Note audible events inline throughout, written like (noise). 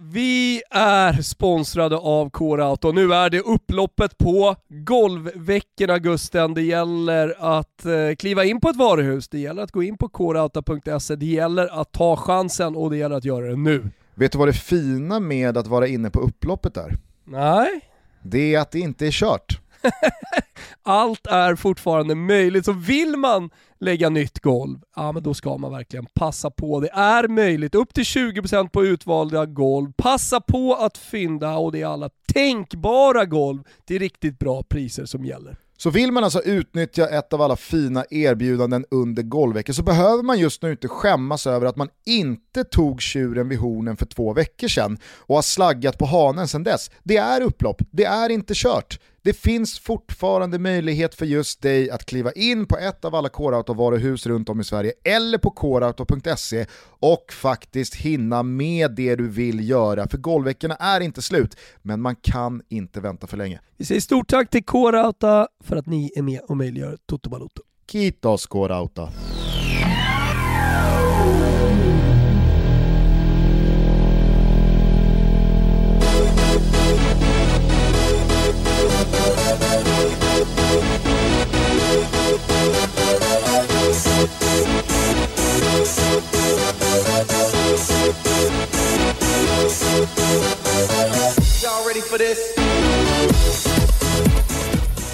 Vi är sponsrade av Core-Auto. Nu är det upploppet på golvveckorna Gusten. Det gäller att eh, kliva in på ett varuhus, det gäller att gå in på coreauto.se, det gäller att ta chansen och det gäller att göra det nu. Vet du vad det fina med att vara inne på upploppet är? Nej. Det är att det inte är kört. (laughs) Allt är fortfarande möjligt, så vill man lägga nytt golv, ja men då ska man verkligen passa på. Det är möjligt, upp till 20% på utvalda golv. Passa på att fynda och det är alla tänkbara golv till riktigt bra priser som gäller. Så vill man alltså utnyttja ett av alla fina erbjudanden under golvveckan så behöver man just nu inte skämmas över att man inte tog tjuren vid hornen för två veckor sedan och har slaggat på hanen sedan dess. Det är upplopp, det är inte kört. Det finns fortfarande möjlighet för just dig att kliva in på ett av alla Core-Auto-varuhus runt om i Sverige eller på coreauto.se och faktiskt hinna med det du vill göra. För golvveckorna är inte slut, men man kan inte vänta för länge. Vi säger stort tack till Core-Auto för att ni är med och möjliggör Toto Balotto. Kitos Core-Auto.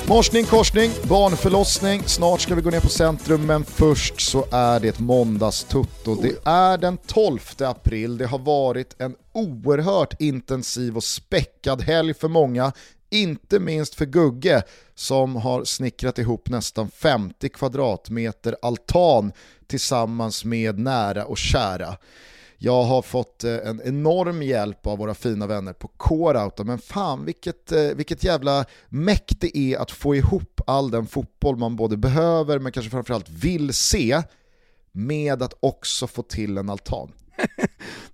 Morsning, korsning, barnförlossning, snart ska vi gå ner på centrum men först så är det måndagstutto. Det är den 12 april, det har varit en oerhört intensiv och späckad helg för många, inte minst för Gugge som har snickrat ihop nästan 50 kvadratmeter altan tillsammans med nära och kära. Jag har fått eh, en enorm hjälp av våra fina vänner på Coreouta, men fan vilket, eh, vilket jävla mäkt det är att få ihop all den fotboll man både behöver men kanske framförallt vill se med att också få till en altan.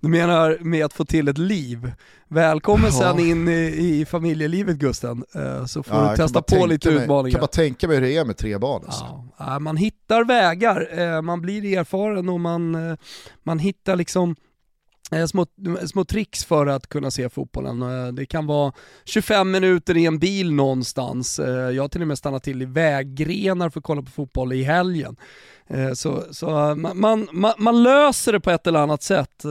Du menar med att få till ett liv? Välkommen ja. sen in i, i familjelivet Gusten, eh, så får ja, du testa på lite mig, utmaningar. Jag kan bara tänka mig hur det är med tre barn. Alltså. Ja. Man hittar vägar, man blir erfaren och man, man hittar liksom Eh, små, små tricks för att kunna se fotbollen. Eh, det kan vara 25 minuter i en bil någonstans. Eh, jag har till och med stannat till i väggrenar för att kolla på fotboll i helgen. Så, så man, man, man löser det på ett eller annat sätt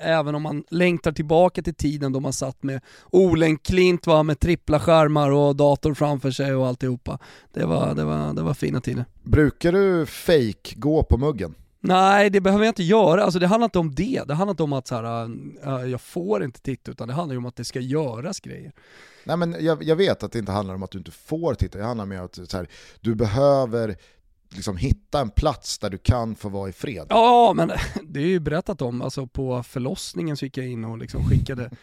även om man längtar tillbaka till tiden då man satt med Olenklint va, med trippla skärmar och dator framför sig och alltihopa. Det var, det var, det var fina tider. Brukar du fake gå på muggen? Nej, det behöver jag inte göra. Alltså, det handlar inte om det. Det handlar inte om att så här, uh, jag får inte titta, utan det handlar om att det ska göras grejer. Nej, men jag, jag vet att det inte handlar om att du inte får titta, det handlar om att här, du behöver liksom hitta en plats där du kan få vara i fred. Ja, men (laughs) det är ju berättat om. Alltså, på förlossningen så gick jag in och liksom skickade (laughs)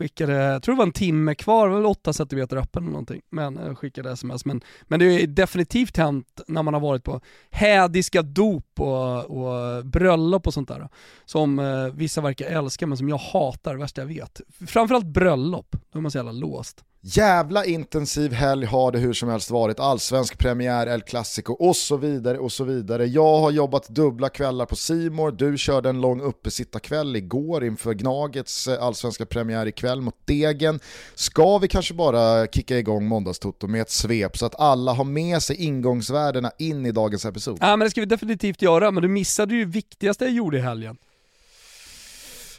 skickade, jag tror det var en timme kvar, väl 8 centimeter öppen eller någonting, men jag skickade sms. Men, men det är definitivt hänt när man har varit på hädiska dop och, och bröllop och sånt där. Som eh, vissa verkar älska men som jag hatar, värsta jag vet. Framförallt bröllop, då är man så jävla låst. Jävla intensiv helg har det hur som helst varit, allsvensk premiär, El Clasico och så vidare och så vidare. Jag har jobbat dubbla kvällar på Simor. du körde en lång uppesittarkväll igår inför Gnagets eh, allsvenska premiär ikväll mot Degen. Ska vi kanske bara kicka igång måndagstoto med ett svep så att alla har med sig ingångsvärdena in i dagens episod? Ja men det ska vi definitivt göra, men du missade ju det viktigaste jag gjorde i helgen.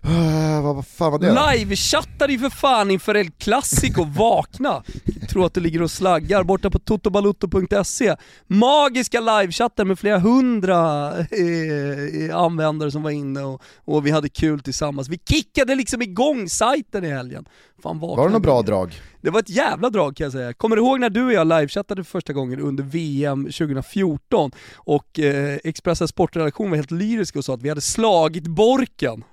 Uh, vad, vad fan var det Live-chattade ju för fan inför El Clasico, vakna! (laughs) Tror att du ligger och slaggar borta på totobalutto.se. Magiska livechatten med flera hundra eh, användare som var inne och, och, vi hade kul tillsammans. Vi kickade liksom igång sajten i helgen. Fan, var det något bra drag? Det var ett jävla drag kan jag säga. Kommer du ihåg när du och jag livechattade för första gången under VM 2014 och eh, Expressens sportredaktion var helt lyrisk och sa att vi hade slagit Borken?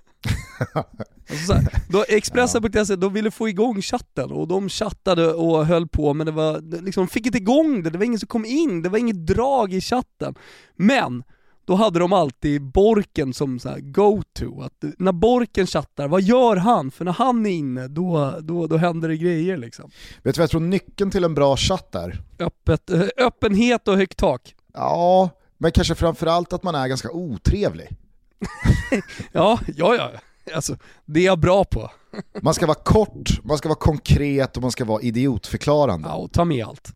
(laughs) Alltså här, då Expressen.se, de ville få igång chatten och de chattade och höll på men det var, liksom, de fick inte igång det, det var ingen som kom in, det var inget drag i chatten. Men, då hade de alltid Borken som så go-to, att när Borken chattar, vad gör han? För när han är inne, då, då, då händer det grejer liksom. Vet du vad jag tror nyckeln till en bra chatt är? Öppet, äh, öppenhet och högt tak. Ja, men kanske framförallt att man är ganska otrevlig. (laughs) ja, ja, ja. (laughs) Alltså, det är jag bra på. (laughs) Man ska vara kort, man ska vara konkret och man ska vara idiotförklarande. Ja, och ta med allt.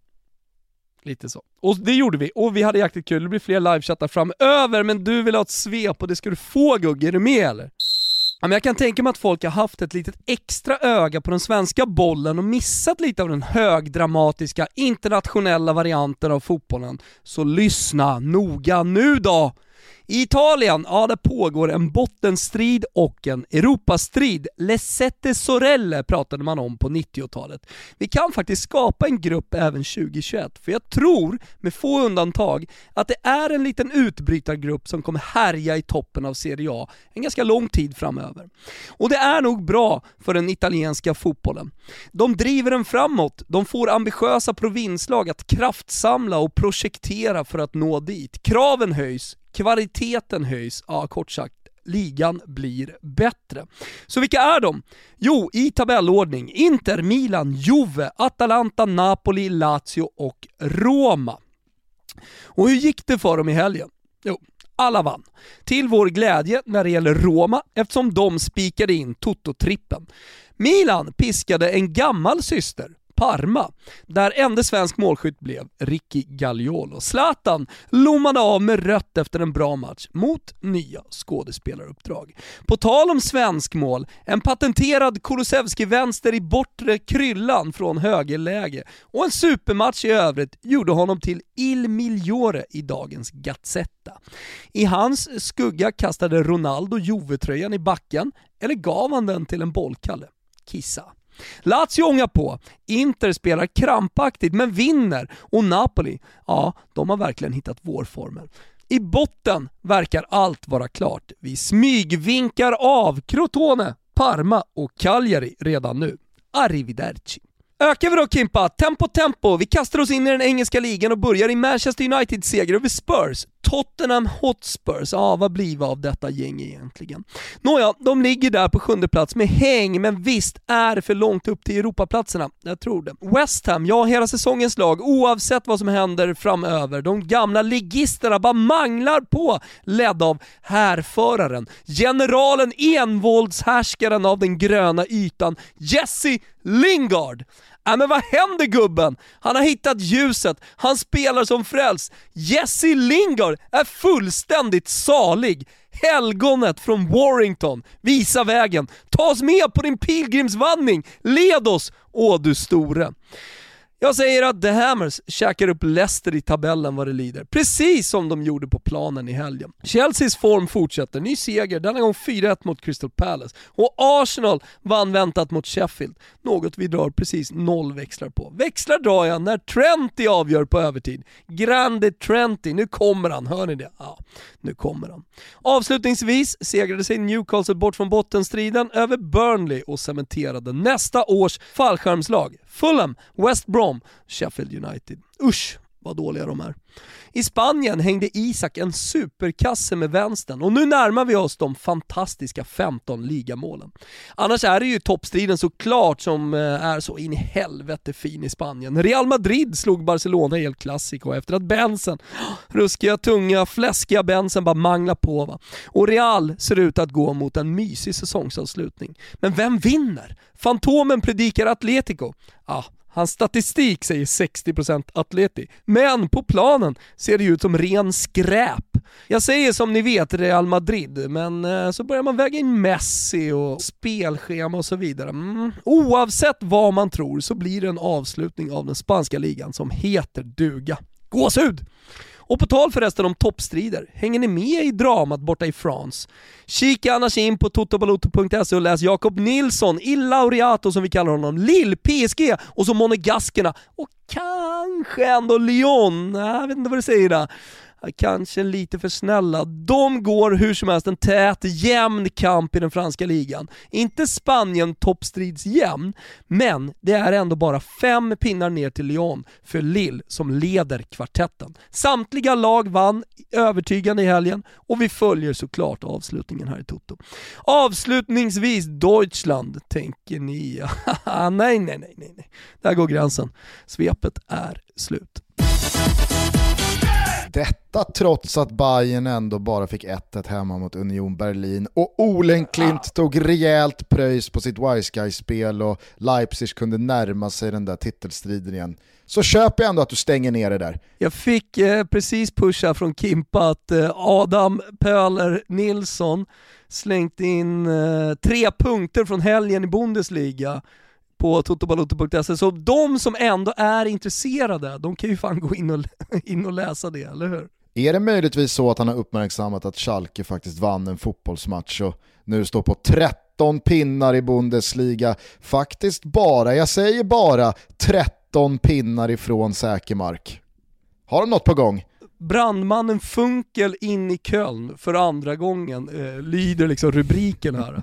Lite så. Och det gjorde vi, och vi hade jäkligt kul. Det blir fler livechattar framöver, men du vill ha ett svep och det ska du få Gugge, är du med eller? Ja, men jag kan tänka mig att folk har haft ett litet extra öga på den svenska bollen och missat lite av den högdramatiska internationella varianten av fotbollen. Så lyssna noga nu då! I Italien, ja där pågår en bottenstrid och en Europastrid. Lesette Sorelle pratade man om på 90-talet. Vi kan faktiskt skapa en grupp även 2021, för jag tror, med få undantag, att det är en liten utbrytargrupp som kommer härja i toppen av Serie A en ganska lång tid framöver. Och det är nog bra för den italienska fotbollen. De driver den framåt, de får ambitiösa provinslag att kraftsamla och projektera för att nå dit. Kraven höjs, kvaliteten höjs, ja kort sagt, ligan blir bättre. Så vilka är de? Jo, i tabellordning Inter, Milan, Juve, Atalanta, Napoli, Lazio och Roma. Och hur gick det för dem i helgen? Jo, alla vann. Till vår glädje när det gäller Roma eftersom de spikade in Toto-trippen. Milan piskade en gammal syster, Parma, där enda svensk målskytt blev Ricky Gagliolo. Zlatan lommade av med rött efter en bra match mot nya skådespelaruppdrag. På tal om svensk mål, en patenterad Kulusevski-vänster i bortre kryllan från högerläge och en supermatch i övrigt gjorde honom till Il Migliore i dagens Gazzetta. I hans skugga kastade Ronaldo Juve-tröjan i backen, eller gav han den till en bollkalle? Kissa. Lazio ångar på, Inter spelar krampaktigt men vinner och Napoli, ja, de har verkligen hittat vårformen. I botten verkar allt vara klart. Vi smygvinkar av Crotone, Parma och Cagliari redan nu. Arrivederci. Ökar vi då Kimpa, tempo tempo, vi kastar oss in i den engelska ligan och börjar i Manchester Uniteds seger över Spurs. Tottenham Hotspurs, ja vad blir vi av detta gäng egentligen? Nåja, de ligger där på sjunde plats med häng, men visst är det för långt upp till Europaplatserna. Jag tror det. West Ham, ja hela säsongens lag, oavsett vad som händer framöver, de gamla ligisterna bara manglar på, ledda av härföraren, generalen, envåldshärskaren av den gröna ytan, Jesse Lingard. Äh, men vad händer gubben? Han har hittat ljuset, han spelar som frälst. Jesse Lingard är fullständigt salig. Helgonet från Warrington, visa vägen. Ta oss med på din pilgrimsvandring, led oss, åh du store. Jag säger att The Hammers käkar upp Leicester i tabellen vad det lider, precis som de gjorde på planen i helgen. Chelseas form fortsätter, ny seger, denna gång 4-1 mot Crystal Palace. Och Arsenal vann väntat mot Sheffield, något vi drar precis noll växlar på. Växlar drar jag när Trenty avgör på övertid. Grande Trenty, nu kommer han, hör ni det? Ja, nu kommer han. Avslutningsvis segrade sig Newcastle bort från bottenstriden över Burnley och cementerade nästa års fallskärmslag. Fulham, West Brom, Sheffield United. Usch vad dåliga de är. I Spanien hängde Isak en superkasse med vänstern och nu närmar vi oss de fantastiska 15 ligamålen. Annars är det ju toppstriden såklart som eh, är så in i helvete fin i Spanien. Real Madrid slog Barcelona i El Clasico efter att Bensen, (gasps) ruskiga, tunga, fläskiga Bensen bara manglar på. Va? Och Real ser ut att gå mot en mysig säsongsavslutning. Men vem vinner? Fantomen predikar Atletico. Ah, Hans statistik säger 60% atleti, men på planen ser det ut som ren skräp. Jag säger som ni vet Real Madrid, men eh, så börjar man väga in Messi och spelschema och så vidare. Mm. Oavsett vad man tror så blir det en avslutning av den spanska ligan som heter duga. Gåshud! Och på tal förresten om toppstrider, hänger ni med i dramat borta i France? Kika annars in på totobaloto.se och läs Jakob Nilsson, Il Laureato som vi kallar honom, Lill, PSG och så Monegaskerna och kanske ändå Lyon, jag vet inte vad du säger där kanske lite för snälla. De går hur som helst en tät, jämn kamp i den franska ligan. Inte Spanien toppstridsjämn, men det är ändå bara fem pinnar ner till Lyon för Lille som leder kvartetten. Samtliga lag vann övertygande i helgen och vi följer såklart avslutningen här i Toto. Avslutningsvis Deutschland, tänker ni. (laughs) nej, nej, nej, nej. Där går gränsen. Svepet är slut. Detta trots att Bayern ändå bara fick 1-1 hemma mot Union Berlin och Olenklint ja. tog rejält pröjs på sitt Wiseguy-spel och Leipzig kunde närma sig den där titelstriden igen. Så köper jag ändå att du stänger ner det där. Jag fick eh, precis pusha från Kimpa att eh, Adam Pöler Nilsson slängt in eh, tre punkter från helgen i Bundesliga på totobaloto.se. Så de som ändå är intresserade, de kan ju fan gå in och, (laughs) in och läsa det, eller hur? Är det möjligtvis så att han har uppmärksammat att Schalke faktiskt vann en fotbollsmatch och nu står på 13 pinnar i Bundesliga? Faktiskt bara, jag säger bara, 13 pinnar ifrån säker mark. Har de något på gång? Brandmannen Funkel in i Köln för andra gången, eh, lyder liksom rubriken här.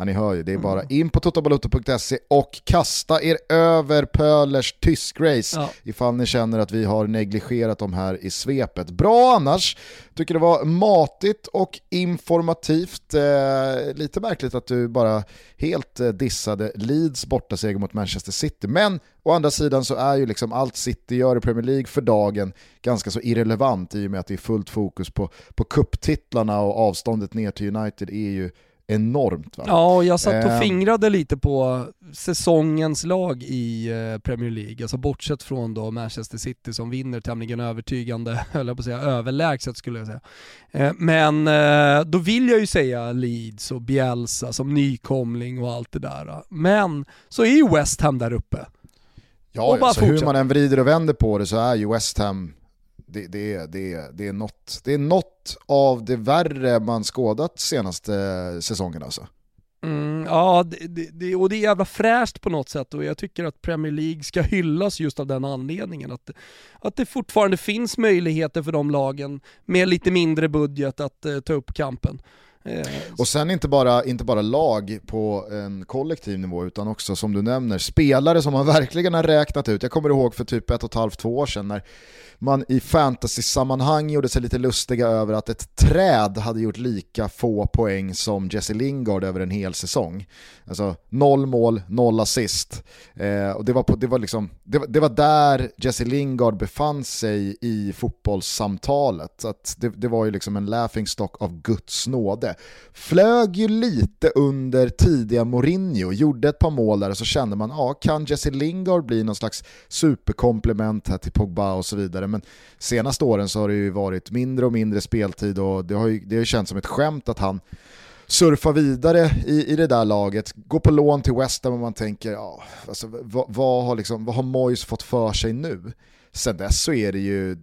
Ja, ni hör ju, det är bara mm. in på totobalotto.se och kasta er över Pölers tyskrace ja. ifall ni känner att vi har negligerat dem här i svepet. Bra annars, tycker det var matigt och informativt. Eh, lite märkligt att du bara helt eh, dissade Leeds bortaseger mot Manchester City, men å andra sidan så är ju liksom allt City gör i Premier League för dagen ganska så irrelevant i och med att det är fullt fokus på, på kupptitlarna och avståndet ner till United är ju enormt. Va? Ja, jag satt och ehm. fingrade lite på säsongens lag i eh, Premier League, alltså bortsett från då Manchester City som vinner tämligen övertygande, (laughs) höll jag på att säga, överlägset skulle jag säga. Eh, men eh, då vill jag ju säga Leeds och Bielsa som nykomling och allt det där. Men så är ju West Ham där uppe. Ja, alltså hur man än vrider och vänder på det så är ju West Ham det, det, det, det, är något, det är något av det värre man skådat senaste säsongen alltså. Mm, ja, det, det, och det är jävla fräscht på något sätt och jag tycker att Premier League ska hyllas just av den anledningen. Att, att det fortfarande finns möjligheter för de lagen med lite mindre budget att uh, ta upp kampen. Eh, och sen inte bara, inte bara lag på en kollektiv nivå utan också som du nämner spelare som man verkligen har räknat ut. Jag kommer ihåg för typ ett och ett halvt, två år sedan när man i fantasy-sammanhang gjorde sig lite lustiga över att ett träd hade gjort lika få poäng som Jesse Lingard över en hel säsong. Alltså noll mål, noll assist. Eh, och det, var på, det, var liksom, det, var, det var där Jesse Lingard befann sig i fotbollssamtalet. Att det, det var ju liksom en laughing stock av Guds nåde. Flög ju lite under tidiga Mourinho, gjorde ett par mål där och så kände man, ja kan Jesse Lingard bli någon slags superkomplement här till Pogba och så vidare men senaste åren så har det ju varit mindre och mindre speltid och det har ju, det har känts som ett skämt att han surfar vidare i, i det där laget, går på lån till West Ham och man tänker, ja, alltså, vad, vad, har liksom, vad har Moyes fått för sig nu? Sen dess så är det ju,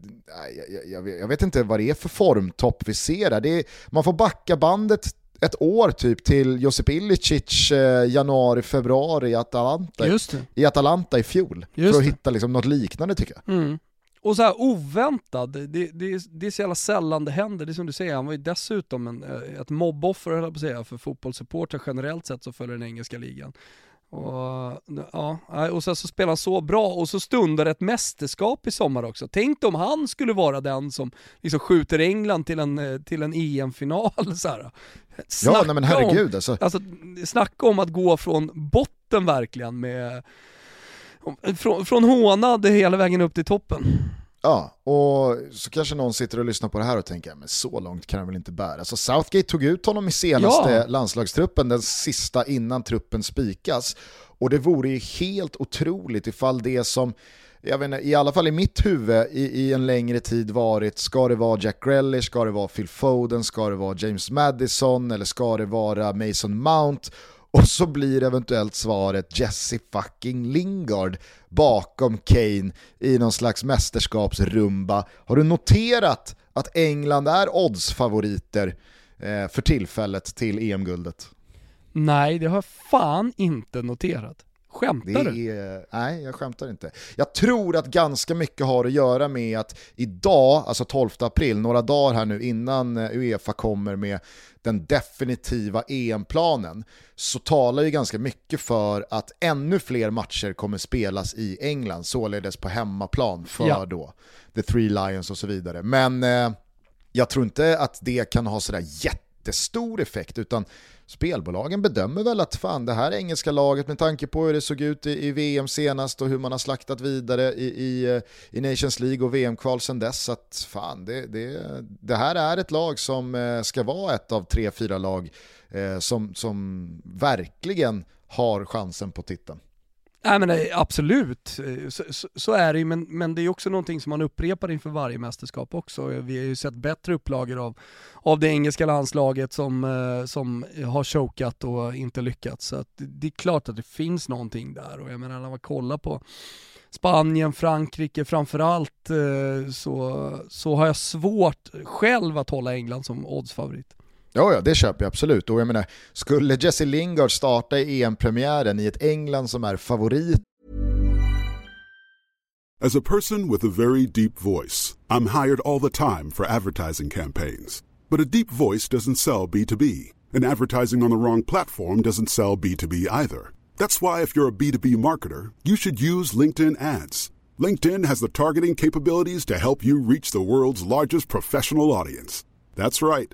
jag, jag, jag vet inte vad det är för formtopp vi ser där. Är, man får backa bandet ett år typ till Josip Ilicic eh, januari, februari i Atalanta, i Atalanta i fjol. Just för att det. hitta liksom något liknande tycker jag. Mm. Och så här oväntad, det, det, det är så jävla sällan det händer. Det är som du säger, han var ju dessutom en, eh, ett mobboffer höll jag på att säga, för fotbollssupportrar generellt sett som följer den engelska ligan. Och, ja, och sen så spelar han så bra och så stundar ett mästerskap i sommar också. Tänk om han skulle vara den som liksom skjuter England till en, eh, till en EM-final. (laughs) Så här. ja, nej men herregud om, alltså. alltså. Snacka om att gå från botten verkligen med från, från hånad hela vägen upp till toppen. Ja, och så kanske någon sitter och lyssnar på det här och tänker, men så långt kan han väl inte bära. Så Southgate tog ut honom i senaste ja. landslagstruppen, den sista innan truppen spikas. Och det vore ju helt otroligt ifall det som, jag vet inte, i alla fall i mitt huvud i, i en längre tid varit, ska det vara Jack Grealish, ska det vara Phil Foden, ska det vara James Madison eller ska det vara Mason Mount? Och så blir eventuellt svaret Jesse fucking Lingard bakom Kane i någon slags mästerskapsrumba. Har du noterat att England är oddsfavoriter eh, för tillfället till EM-guldet? Nej, det har jag fan inte noterat. Skämtar du? Är, nej, jag skämtar inte. Jag tror att ganska mycket har att göra med att idag, alltså 12 april, några dagar här nu innan eh, Uefa kommer med den definitiva EM-planen, så talar ju ganska mycket för att ännu fler matcher kommer spelas i England, således på hemmaplan för ja. då The Three Lions och så vidare. Men eh, jag tror inte att det kan ha sådär jättestor effekt, utan spelbolagen bedömer väl att fan det här engelska laget med tanke på hur det såg ut i, i VM senast och hur man har slaktat vidare i, i, eh, i Nations League och VM-kval sedan dess att fan det, det, det här är ett lag som eh, ska vara ett av tre, fyra lag eh, som, som verkligen har chansen på titeln. Nej men eh, absolut, eh, så, så, så, är det ju, men, men det är också någonting som man upprepar inför varje mästerskap också. Eh, vi har ju sett bättre upplagor av, av det engelska landslaget som, som har chokat och inte lyckats. Så att det är klart att det finns någonting där och jag menar när man kollar på Spanien, Frankrike framförallt så, så har jag svårt själv att hålla England som oddsfavorit. Ja, ja, det köper jag absolut. Och jag menar, skulle Jesse Lingard starta i EM-premiären i ett England som är favorit As a person with a very deep voice, I'm hired all the time for advertising campaigns. But a deep voice doesn't sell B2B, and advertising on the wrong platform doesn't sell B2B either. That's why if you're a B2B marketer, you should use LinkedIn ads. LinkedIn has the targeting capabilities to help you reach the world's largest professional audience. That's right.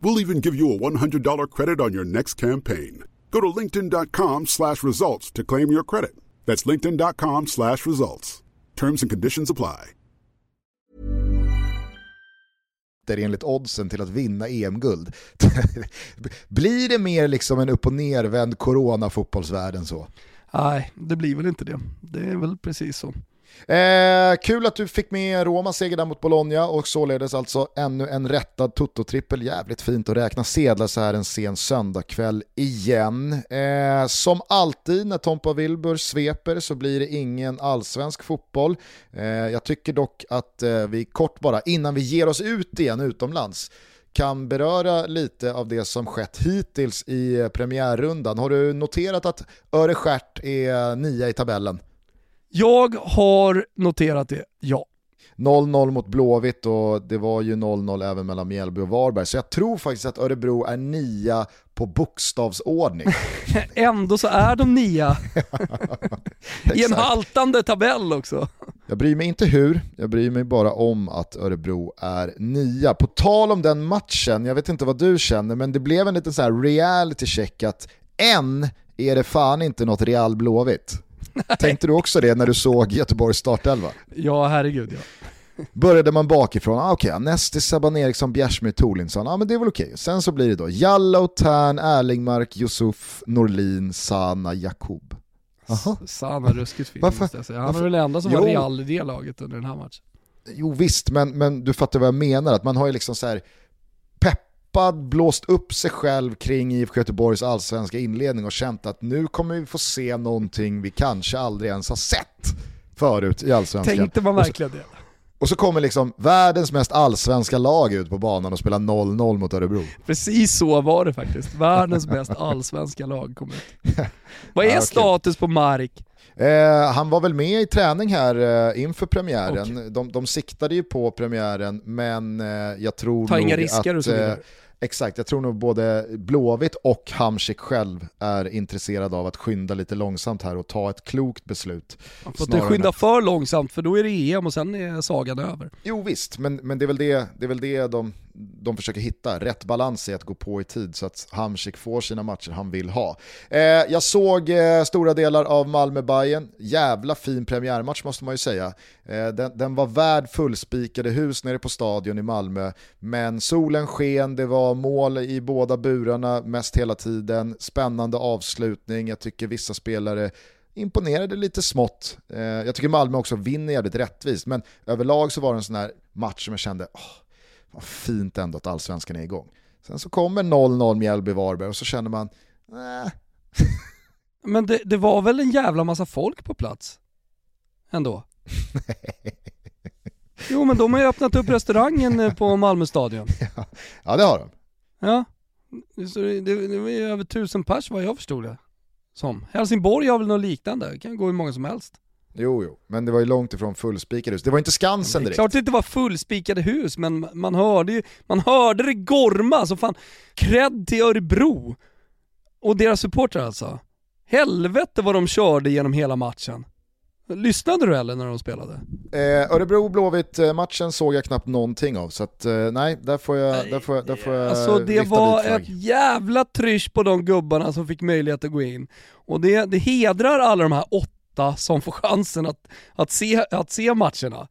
We'll even give you a $100 credit on your next campaign. Go to linkedin.com slash results to claim your credit. That's linkedin.com slash results. Terms and conditions apply. enligt oddsen till att vinna EM-guld. (laughs) blir det mer liksom en upp och nervänd corona-fotbollsvärld än så? Nej, det blir väl inte det. Det är väl precis så. Eh, kul att du fick med Roma seger där mot Bologna och således alltså ännu en rättad Toto-trippel. Jävligt fint att räkna sedlar så här en sen söndagkväll igen. Eh, som alltid när Tompa Wilbur sveper så blir det ingen allsvensk fotboll. Eh, jag tycker dock att eh, vi kort bara, innan vi ger oss ut igen utomlands, kan beröra lite av det som skett hittills i eh, premiärrundan. Har du noterat att Öre stjärt är nia i tabellen? Jag har noterat det, ja. 0-0 mot Blåvitt och det var ju 0-0 även mellan Mjällby och Varberg. Så jag tror faktiskt att Örebro är nia på bokstavsordning. (laughs) Ändå så är de nia. (laughs) I en haltande tabell också. Jag bryr mig inte hur, jag bryr mig bara om att Örebro är nia. På tal om den matchen, jag vet inte vad du känner, men det blev en liten så här reality check att än är det fan inte något Real Blåvitt. (laughs) Tänkte du också det när du såg Göteborgs startelva? Ja, herregud ja. Började man bakifrån, ah, okej, okay, Nestis, Saban Eriksson, Bjärsmyr, Torlinsson, ja ah, men det är väl okej. Okay. Sen så blir det då Jallow, Tern, Erlingmark, Yusuf, Norlin, Sana, Jakub. Sana ruskigt fin måste jag säga. Han var väl den enda som jo. var real i det laget under den här matchen. Jo visst, men, men du fattar vad jag menar, att man har ju liksom så här peppad, blåst upp sig själv kring IFK Göteborgs allsvenska inledning och känt att nu kommer vi få se någonting vi kanske aldrig ens har sett förut i allsvenskan. Tänkte man verkligen det? Och så kommer liksom världens mest allsvenska lag ut på banan och spelar 0-0 mot Örebro. Precis så var det faktiskt. Världens mest (laughs) allsvenska lag kom ut. (laughs) Vad är ja, okay. status på Mark? Eh, han var väl med i träning här eh, inför premiären. Okay. De, de siktade ju på premiären men eh, jag tror Ta inga risker att, och så vidare. Eh, Exakt, jag tror nog både Blåvitt och Hamsik själv är intresserade av att skynda lite långsamt här och ta ett klokt beslut. Man får inte skynda för långsamt för då är det EM och sen är sagan över. Jo visst, men, men det är väl det, det, är väl det de, de försöker hitta, rätt balans i att gå på i tid så att Hamsik får sina matcher han vill ha. Eh, jag såg eh, stora delar av malmö bayern jävla fin premiärmatch måste man ju säga. Eh, den, den, var värd fullspikade hus nere på stadion i Malmö, men solen sken, det var mål i båda burarna mest hela tiden, spännande avslutning, jag tycker vissa spelare imponerade lite smått. Eh, jag tycker Malmö också vinner jävligt rättvist, men överlag så var det en sån här match som jag kände, oh, fint ändå att allsvenskan är igång. Sen så kommer 0-0 Mjällby-Varberg och så känner man, nej. (laughs) Men det, det, var väl en jävla massa folk på plats? Ändå? (laughs) jo men de har ju öppnat upp restaurangen eh, på Malmö stadion. (laughs) Ja, ja det har de. Ja, så det, det var ju över tusen pers vad jag förstod det. som. Helsingborg har väl något liknande, det kan gå hur många som helst. Jo, jo, men det var ju långt ifrån fullspikade hus. Det var inte Skansen direkt. Klart det inte var fullspikade hus, men man hörde ju, man hörde det gorma, så fan, cred till Örebro. Och deras supportrar alltså. Helvete vad de körde genom hela matchen. Lyssnade du eller när de spelade? Eh, Örebro-Blåvitt-matchen såg jag knappt någonting av, så att, eh, nej, där får jag, där får jag, där får jag Alltså det var ett jävla trysch på de gubbarna som fick möjlighet att gå in. Och det, det hedrar alla de här åtta som får chansen att, att, se, att se matcherna.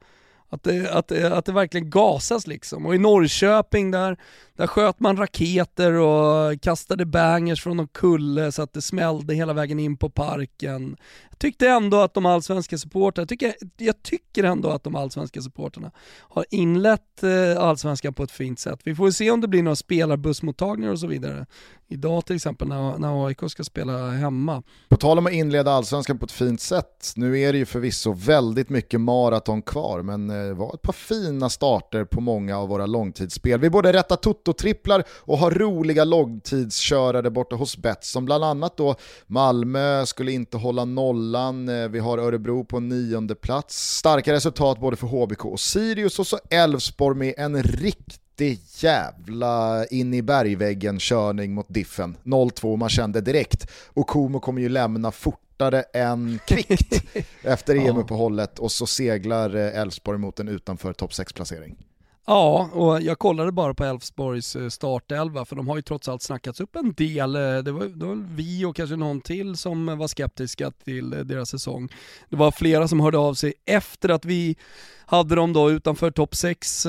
Att det, att, att det verkligen gasas liksom. Och i Norrköping där, där sköt man raketer och kastade bangers från någon kulle så att det smällde hela vägen in på parken. Jag tyckte ändå att de allsvenska supportrarna, jag tycker, jag tycker ändå att de allsvenska supportrarna har inlett eh, allsvenskan på ett fint sätt. Vi får se om det blir några spelarbussmottagningar och så vidare. Idag till exempel när, när AIK ska spela hemma. På tal om att inleda allsvenskan på ett fint sätt, nu är det ju förvisso väldigt mycket maraton kvar, men det var ett par fina starter på många av våra långtidsspel. Vi både rättar toto-tripplar och har roliga långtidskörare borta hos Betsson, bland annat då Malmö skulle inte hålla nollan, eh, vi har Örebro på nionde plats. Starka resultat både för HBK och Sirius och så Elfsborg med en riktig riktig jävla in i bergväggen körning mot Diffen. 0-2, man kände direkt. Och Komo kommer ju lämna fortare än kvickt (laughs) efter EM-uppehållet och så seglar eh, Elfsborg mot en utanför topp 6-placering. Ja, och jag kollade bara på Elfsborgs eh, startelva för de har ju trots allt snackats upp en del. Eh, det var, det var vi och kanske någon till som eh, var skeptiska till deras säsong. Det var flera som hörde av sig efter att vi hade dem då utanför topp 6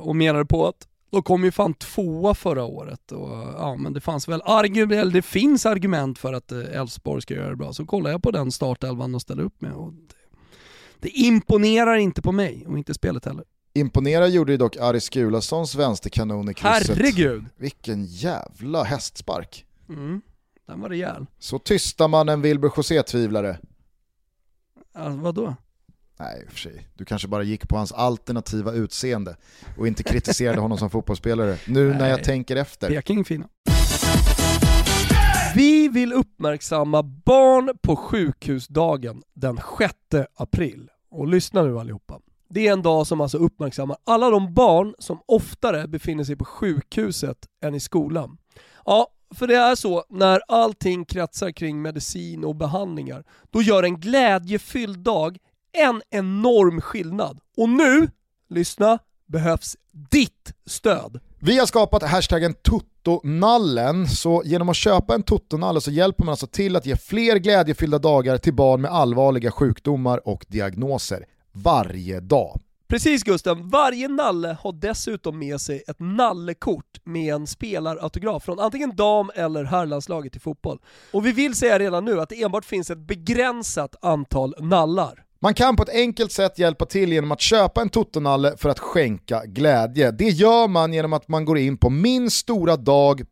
och menade på att de kom ju fan tvåa förra året och ja men det fanns väl argument, det finns argument för att Elfsborg ska göra det bra. Så kollar jag på den startelvan de ställer upp med och det, det imponerar inte på mig och inte spelet heller. Imponerar gjorde ju dock Aris Gulasons vänsterkanon i krysset. Herregud! Vilken jävla hästspark. Mm, den var rejäl. Så tystar man en Wilbur José-tvivlare. Alltså, vadå? Nej, i och för sig. Du kanske bara gick på hans alternativa utseende och inte kritiserade honom som fotbollsspelare. Nu Nej. när jag tänker efter. Peking fina. Vi vill uppmärksamma barn på sjukhusdagen den 6 april. Och lyssna nu allihopa. Det är en dag som alltså uppmärksammar alla de barn som oftare befinner sig på sjukhuset än i skolan. Ja, för det är så, när allting kretsar kring medicin och behandlingar, då gör en glädjefylld dag en enorm skillnad. Och nu, lyssna, behövs ditt stöd. Vi har skapat hashtaggen Tuttonallen, så genom att köpa en Tuttonalle så hjälper man alltså till att ge fler glädjefyllda dagar till barn med allvarliga sjukdomar och diagnoser varje dag. Precis Gusten, varje nalle har dessutom med sig ett nallekort med en spelarautograf från antingen dam eller herrlandslaget i fotboll. Och vi vill säga redan nu att det enbart finns ett begränsat antal nallar. Man kan på ett enkelt sätt hjälpa till genom att köpa en Totonalle för att skänka glädje. Det gör man genom att man går in på minstoradag.org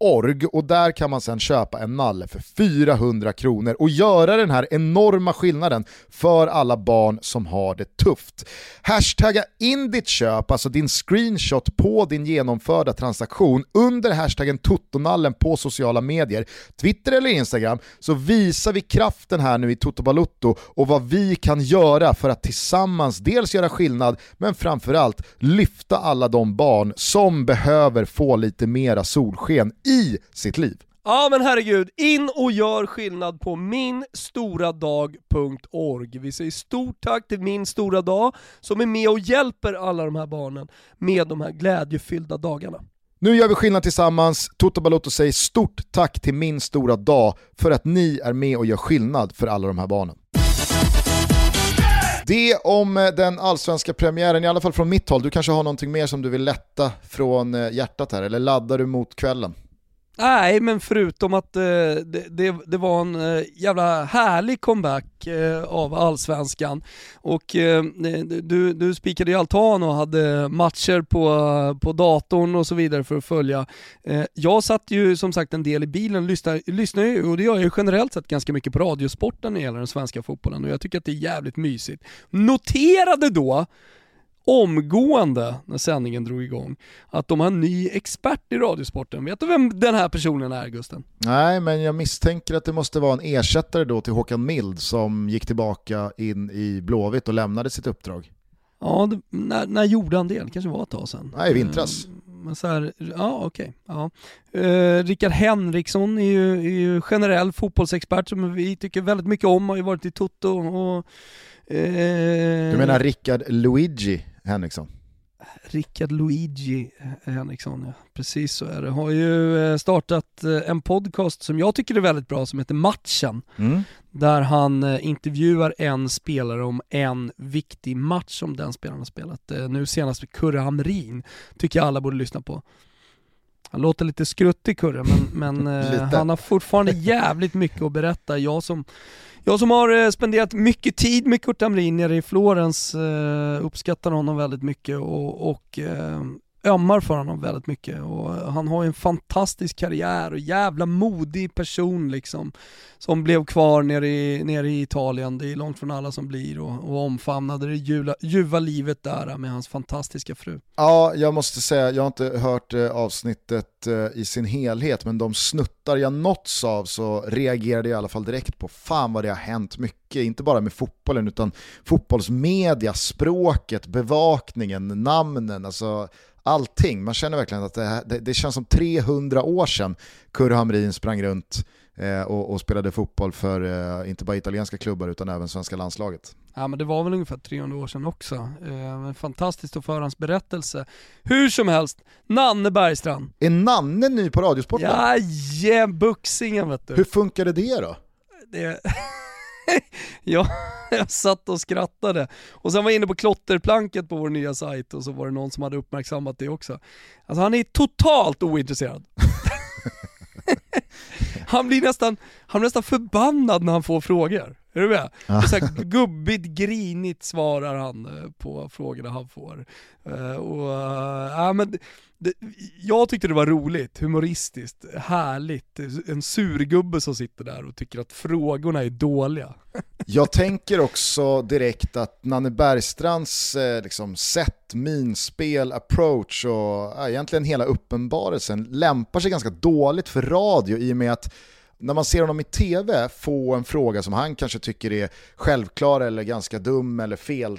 org och där kan man sen köpa en nalle för 400 kronor och göra den här enorma skillnaden för alla barn som har det tufft. Hashtagga in ditt köp, alltså din screenshot på din genomförda transaktion under hashtaggen Totonallen på sociala medier, Twitter eller Instagram, så visar vi kraften här nu i Toto Balutto och vad vi kan göra för att tillsammans dels göra skillnad, men framförallt lyfta alla de barn som behöver få lite mera solsken i sitt liv. Ja men herregud, in och gör skillnad på minstoradag.org. Vi säger stort tack till Min Stora Dag som är med och hjälper alla de här barnen med de här glädjefyllda dagarna. Nu gör vi skillnad tillsammans. Toto Balotto säger stort tack till Min Stora Dag för att ni är med och gör skillnad för alla de här barnen. Det om eh, den allsvenska premiären, i alla fall från mitt håll. Du kanske har någonting mer som du vill lätta från eh, hjärtat här, eller laddar du mot kvällen? Nej, men förutom att eh, det, det, det, var en eh, jävla härlig comeback eh, av allsvenskan. Och eh, du, du spikade ju altan och hade matcher på, på datorn och så vidare för att följa. Eh, jag satt ju som sagt en del i bilen och lyssnade, lyssnade ju, och det gör jag ju generellt sett ganska mycket på radiosporten när det gäller den svenska fotbollen och jag tycker att det är jävligt mysigt. Noterade då omgående när sändningen drog igång att de har en ny expert i Radiosporten. Vet du vem den här personen är Gusten? Nej, men jag misstänker att det måste vara en ersättare då till Håkan Mild som gick tillbaka in i Blåvitt och lämnade sitt uppdrag. Ja, det, när, när gjorde han det? Det kanske var ett tag sedan. Nej, i vintras. Mm, men så här, ja okej. Okay, ja. Uh, Rickard Henriksson är ju, är ju, generell fotbollsexpert som vi tycker väldigt mycket om, har ju varit i Toto och... Uh, du menar Rickard Luigi Henriksson? Rickard Luigi Henriksson, ja. Precis så är det. Har ju eh, startat eh, en podcast som jag tycker är väldigt bra som heter Matchen. Mm. Där han eh, intervjuar en spelare om en viktig match som den spelaren har spelat. Nu senast med Kurre Hamrin, tycker jag alla borde lyssna på. Han låter lite skruttig Kurre, men, men (laughs) han har fortfarande jävligt mycket att berätta. Jag som jag som har eh, spenderat mycket tid med Kurt Hamrin nere i Florens eh, uppskattar honom väldigt mycket och, och eh, ömmar för honom väldigt mycket och han har ju en fantastisk karriär och jävla modig person liksom som blev kvar nere i, nere i Italien, det är långt från alla som blir och, och omfamnade det ljuva, ljuva livet där med hans fantastiska fru. Ja, jag måste säga, jag har inte hört eh, avsnittet eh, i sin helhet men de snuttar jag nåtts av så reagerade jag i alla fall direkt på fan vad det har hänt mycket, inte bara med fotbollen utan fotbollsmedia, språket, bevakningen, namnen, alltså allting. Man känner verkligen att det, det, det känns som 300 år sedan Kurre Hamrin sprang runt eh, och, och, spelade fotboll för eh, inte bara italienska klubbar utan även svenska landslaget. Ja men det var väl ungefär 300 år sedan också. Eh, fantastiskt att föra hans berättelse. Hur som helst, Nanne Bergstrand. Är Nanne ny på Radiosporten? Ja, Buxingen vet du. Hur funkade det då? Det... (laughs) (laughs) ja, jag satt och skrattade. Och sen var jag inne på klotterplanket på vår nya sajt och så var det någon som hade uppmärksammat det också. Alltså han är totalt ointresserad. (laughs) han blir nästan, han blir nästan förbannad när han får frågor. Är du med? Så här, gubbigt, grinigt svarar han eh, på frågorna han får. Uh, och, uh, ja, men det, jag tyckte det var roligt, humoristiskt, härligt. En surgubbe som sitter där och tycker att frågorna är dåliga. (laughs) Jag tänker också direkt att Nanne Bergstrands eh, liksom, sätt, minspel, approach och egentligen hela uppenbarelsen lämpar sig ganska dåligt för radio i och med att när man ser honom i tv få en fråga som han kanske tycker är självklar eller ganska dum eller fel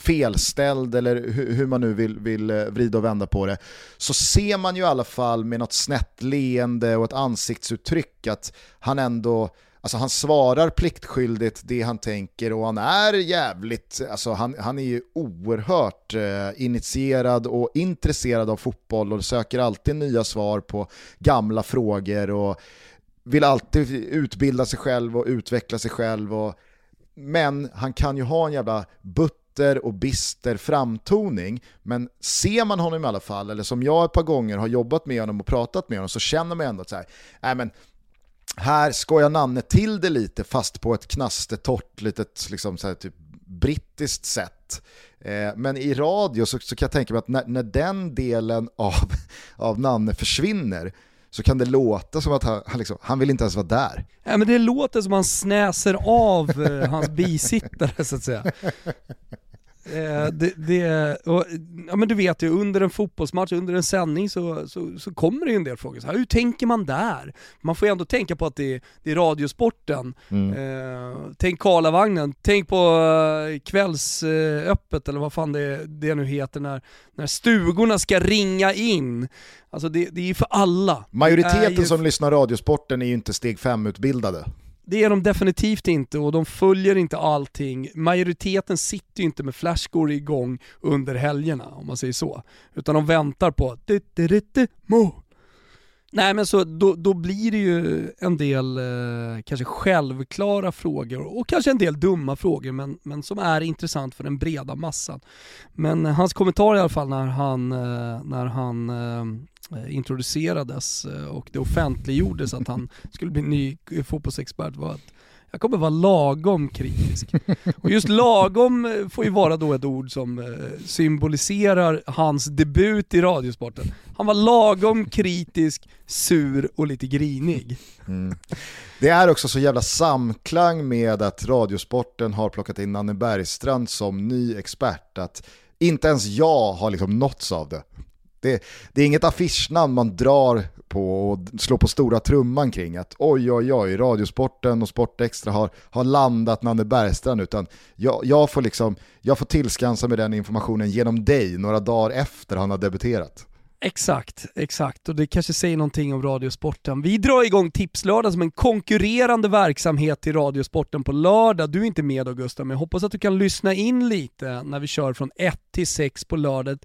felställd eller hur, man nu vill, vill eh, vrida och vända på det, så ser man ju i alla fall med något snett leende och ett ansiktsuttryck att han ändå Alltså han svarar pliktskyldigt det han tänker och han är jävligt, alltså han, han är ju oerhört eh, initierad och intresserad av fotboll och söker alltid nya svar på gamla frågor och vill alltid utbilda sig själv och utveckla sig själv. Och, men han kan ju ha en jävla bitter och bister framtoning. Men ser man honom i alla fall, eller som jag ett par gånger har jobbat med honom och pratat med honom, så känner man ändå att så här, äh, men här skojar Nanne till det lite fast på ett knastertorrt litet liksom så här, typ brittiskt sätt. Eh, men i radio så, så, kan jag tänka mig att när, när den delen av, (laughs) av Nanne försvinner så kan det låta som att han, han, liksom, han vill inte ens vara där. Ja, men det låter som att han snäser av eh, hans bisittare så att säga. Eh, det, det, och, ja men du vet ju, under en fotbollsmatch, under en sändning så, så, så kommer det ju en del frågor. Så här, hur tänker man där? Man får ju ändå tänka på att det är, det är radiosporten. Mm. Eh, tänk Karlavagnen, tänk på uh, kvällsöppet eller vad fan det, det nu heter när, när stugorna ska ringa in. Alltså det, det är ju för alla. Majoriteten som lyssnar radiosporten är ju inte steg 5-utbildade. Det är de definitivt inte och de följer inte allting. Majoriteten sitter ju inte med flashscore igång under helgerna om man säger så. Utan de väntar på mål. Nej men så då, då blir det ju en del eh, kanske självklara frågor och kanske en del dumma frågor men, men som är intressant för den breda massan. Men eh, hans kommentar i alla fall när han, eh, när han eh, introducerades eh, och det offentliggjordes att han skulle bli ny fotbollsexpert var att jag kommer vara lagom kritisk. Och just lagom eh, får ju vara då ett ord som eh, symboliserar hans debut i Radiosporten. Han var lagom kritisk, sur och lite grinig. Mm. Det är också så jävla samklang med att Radiosporten har plockat in Nanne Bergstrand som ny expert. Att inte ens jag har liksom nåtts av det. Det, det är inget affischnamn man drar på och slår på stora trumman kring att oj oj oj, Radiosporten och Sportextra har, har landat Nanne Bergstrand utan jag, jag, får liksom, jag får tillskansa med den informationen genom dig några dagar efter han har debuterat. Exakt, exakt. Och det kanske säger någonting om Radiosporten. Vi drar igång Tipslördag som en konkurrerande verksamhet till Radiosporten på lördag. Du är inte med då Gustav, men jag hoppas att du kan lyssna in lite när vi kör från 1 till 6 på lördag.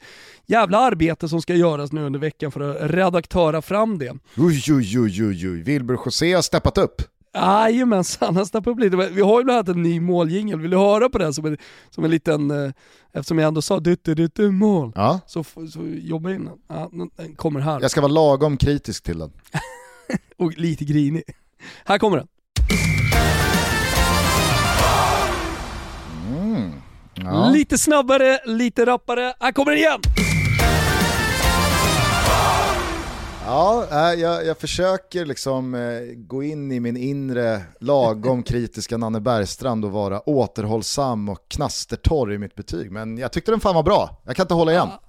Jävla arbete som ska göras nu under veckan för att redaktöra fram det. Oj, oj, oj, oj, oj. Wilbur José har steppat upp. Jajamensan, han snappade upp lite. Vi har ju bland annat en ny måljingel, vill du höra på den som en, som en liten, eh, eftersom jag ändå sa dutte mål, ja. så, så jobba in den. Ja, den kommer här. Jag ska vara lagom kritisk till den. (laughs) Och lite grinig. Här kommer den. Mm. Ja. Lite snabbare, lite rappare. Här kommer den igen! Ja, jag, jag försöker liksom eh, gå in i min inre lagom (laughs) kritiska Nanne Bergstrand och vara återhållsam och knastertorr i mitt betyg. Men jag tyckte den fan var bra, jag kan inte hålla igen. Ja.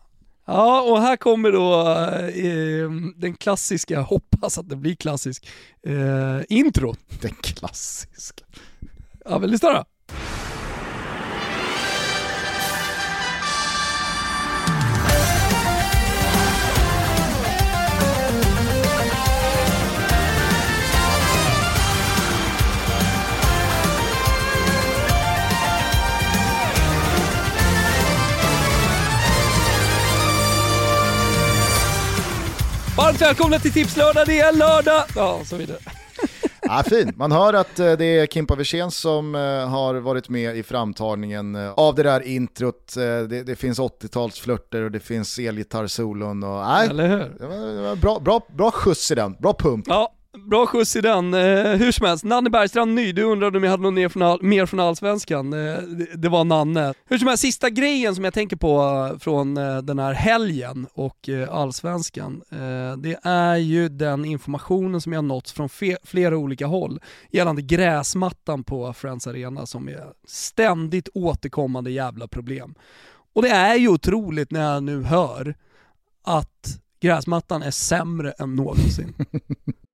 Ja, och här kommer då eh, den klassiska, hoppas att det blir klassisk, eh, intro. Den klassiska. Ja, men lyssna då. Varmt välkomna till Tipslördag, det är lördag! Ja, så vidare. (laughs) Ja, fin. Man hör att eh, det är Kimpa Wirsén som eh, har varit med i framtagningen eh, av det där introt. Det, det finns 80-talsflörter och det finns elgitarrsolon. Och, nej, Eller hur? Det var, det var bra, bra, bra skjuts i den, bra pump. Ja, Bra skjuts i den. Eh, hur som helst, Nanne Bergstrand ny, du undrade om jag hade något mer från, all, mer från Allsvenskan. Eh, det, det, var Nanne. Hur som helst, sista grejen som jag tänker på eh, från eh, den här helgen och eh, Allsvenskan, eh, det är ju den informationen som jag nåtts från flera olika håll gällande gräsmattan på Friends Arena som är ständigt återkommande jävla problem. Och det är ju otroligt när jag nu hör att gräsmattan är sämre än någonsin. (laughs)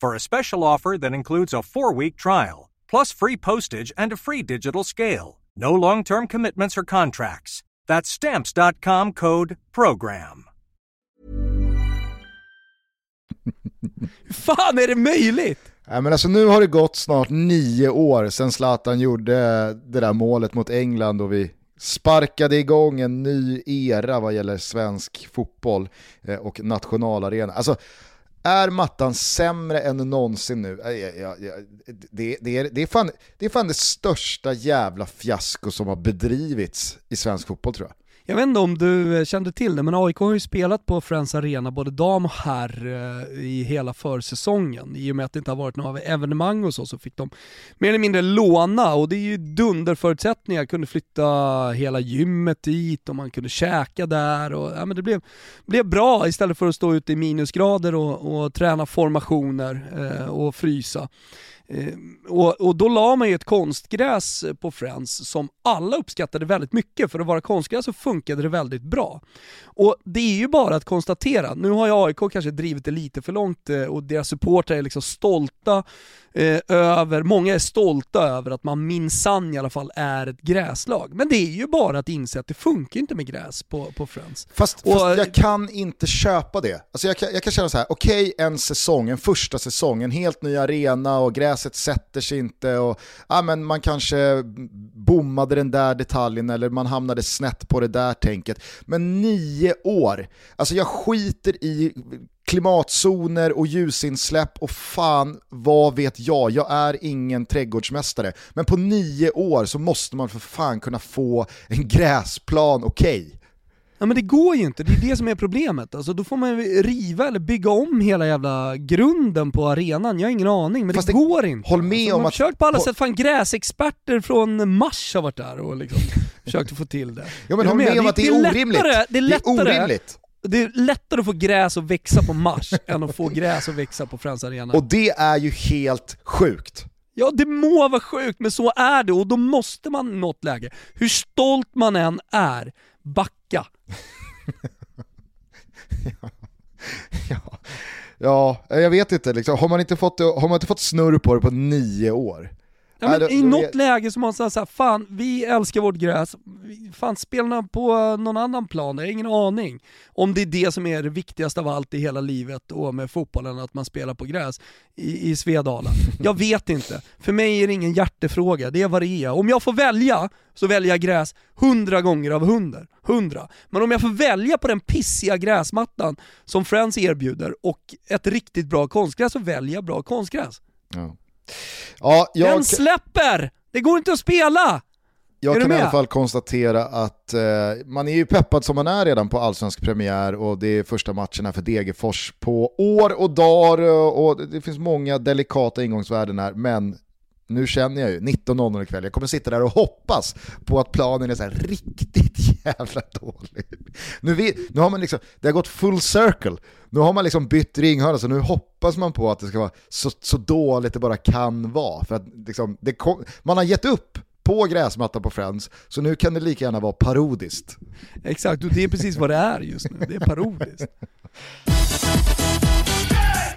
for a special offer that includes a four week trial, plus free postage and a free digital scale. No long term commitments or contracts. That's stamps.com code program. fan är det möjligt? Ja, men alltså, nu har det gått snart nio år sedan Zlatan gjorde det där målet mot England och vi sparkade igång en ny era vad gäller svensk fotboll eh, och nationalarena. Alltså, är mattan sämre än någonsin nu? Ja, ja, ja, det, det, är, det, är fan, det är fan det största jävla fiasko som har bedrivits i svensk fotboll tror jag. Jag vet inte om du eh, kände till det, men AIK har ju spelat på Friends Arena, både dam och herr, eh, i hela försäsongen. I och med att det inte har varit några evenemang och så, så fick de mer eller mindre låna och det är ju dunderförutsättningar. Kunde flytta hela gymmet dit och man kunde käka där och ja, men det blev, blev bra istället för att stå ute i minusgrader och, och träna formationer eh, och frysa. Eh, och, och, då la man ju ett konstgräs på Friends som alla uppskattade väldigt mycket. För att vara konstgräs så funkade det väldigt bra. Och det är ju bara att konstatera, nu har ju AIK kanske drivit det lite för långt eh, och deras supportrar är liksom stolta eh, över, många är stolta över att man minsann i alla fall är ett gräslag. Men det är ju bara att inse att det funkar inte med gräs på, på Friends. Fast, Och- fast jag kan inte köpa det. Alltså jag, kan, jag kan känna så här: okej en säsong, en första säsong, en helt ny arena och gräset sätter sig inte och ja, men man kanske bommade den där detaljen eller man hamnade snett på det där tänket. Men nio år, alltså jag skiter i klimatzoner och ljusinsläpp och fan vad vet jag, jag är ingen trädgårdsmästare. Men på nio år så måste man för fan kunna få en gräsplan okej. Ja men det går ju inte, det är det som är problemet. Alltså, då får man riva eller bygga om hela jävla grunden på arenan, jag har ingen aning, men Fast det, det- går inte. håll med alltså, om man har att- försökt på alla sätt, fan gräsexperter från Mars har varit där och liksom (laughs) försökt att få till det. Ja men Är håll du med om att det är lättare- orimligt. Det är lättare, orimligt. det är lättare att få gräs att växa på Mars (laughs) än att få gräs att växa på Friends Arena. Och det är ju helt sjukt. Ja det må vara sjukt, men så är det och då måste man i något läge, hur stolt man än är, backa vecka. ja. (laughs) Ja, ja jag vet inte, liksom. har, man inte fått, har man inte fått snurr på det på nio år? Ja, men då- I då något läge så måste man säga fan vi älskar vårt gräs, fan spelarna på någon annan plan, jag har ingen aning. Om det är det som är det viktigaste av allt i hela livet och med fotbollen, att man spelar på gräs i, i Svedala. (laughs) Jag vet inte. För mig är det ingen hjärtefråga, det är vad det är. Om jag får välja så väljer jag gräs hundra gånger av hundra. hundra. Men om jag får välja på den pissiga gräsmattan som Friends erbjuder och ett riktigt bra konstgräs så väljer jag bra konstgräs. Ja, ja jag, Den släpper! Det går inte att spela! jag är kan i alla fall konstatera att eh, man är ju peppad som man är redan på allsvensk premiär och det är första matchen här för Degerfors på år och dagar och det finns många delikata ingångsvärden här men nu känner jag ju, 19.00 ikväll, jag kommer sitta där och hoppas på att planen är så riktigt (laughs) jävla dålig. Nu, vi, nu har man liksom, det har gått full circle, nu har man liksom bytt ringhörna så nu hoppas man på att det ska vara så, så dåligt det bara kan vara. För att liksom, kom, man har gett upp på gräsmattan på Friends, så nu kan det lika gärna vara parodiskt. Exakt, och det är precis vad det är just nu. Det är parodiskt.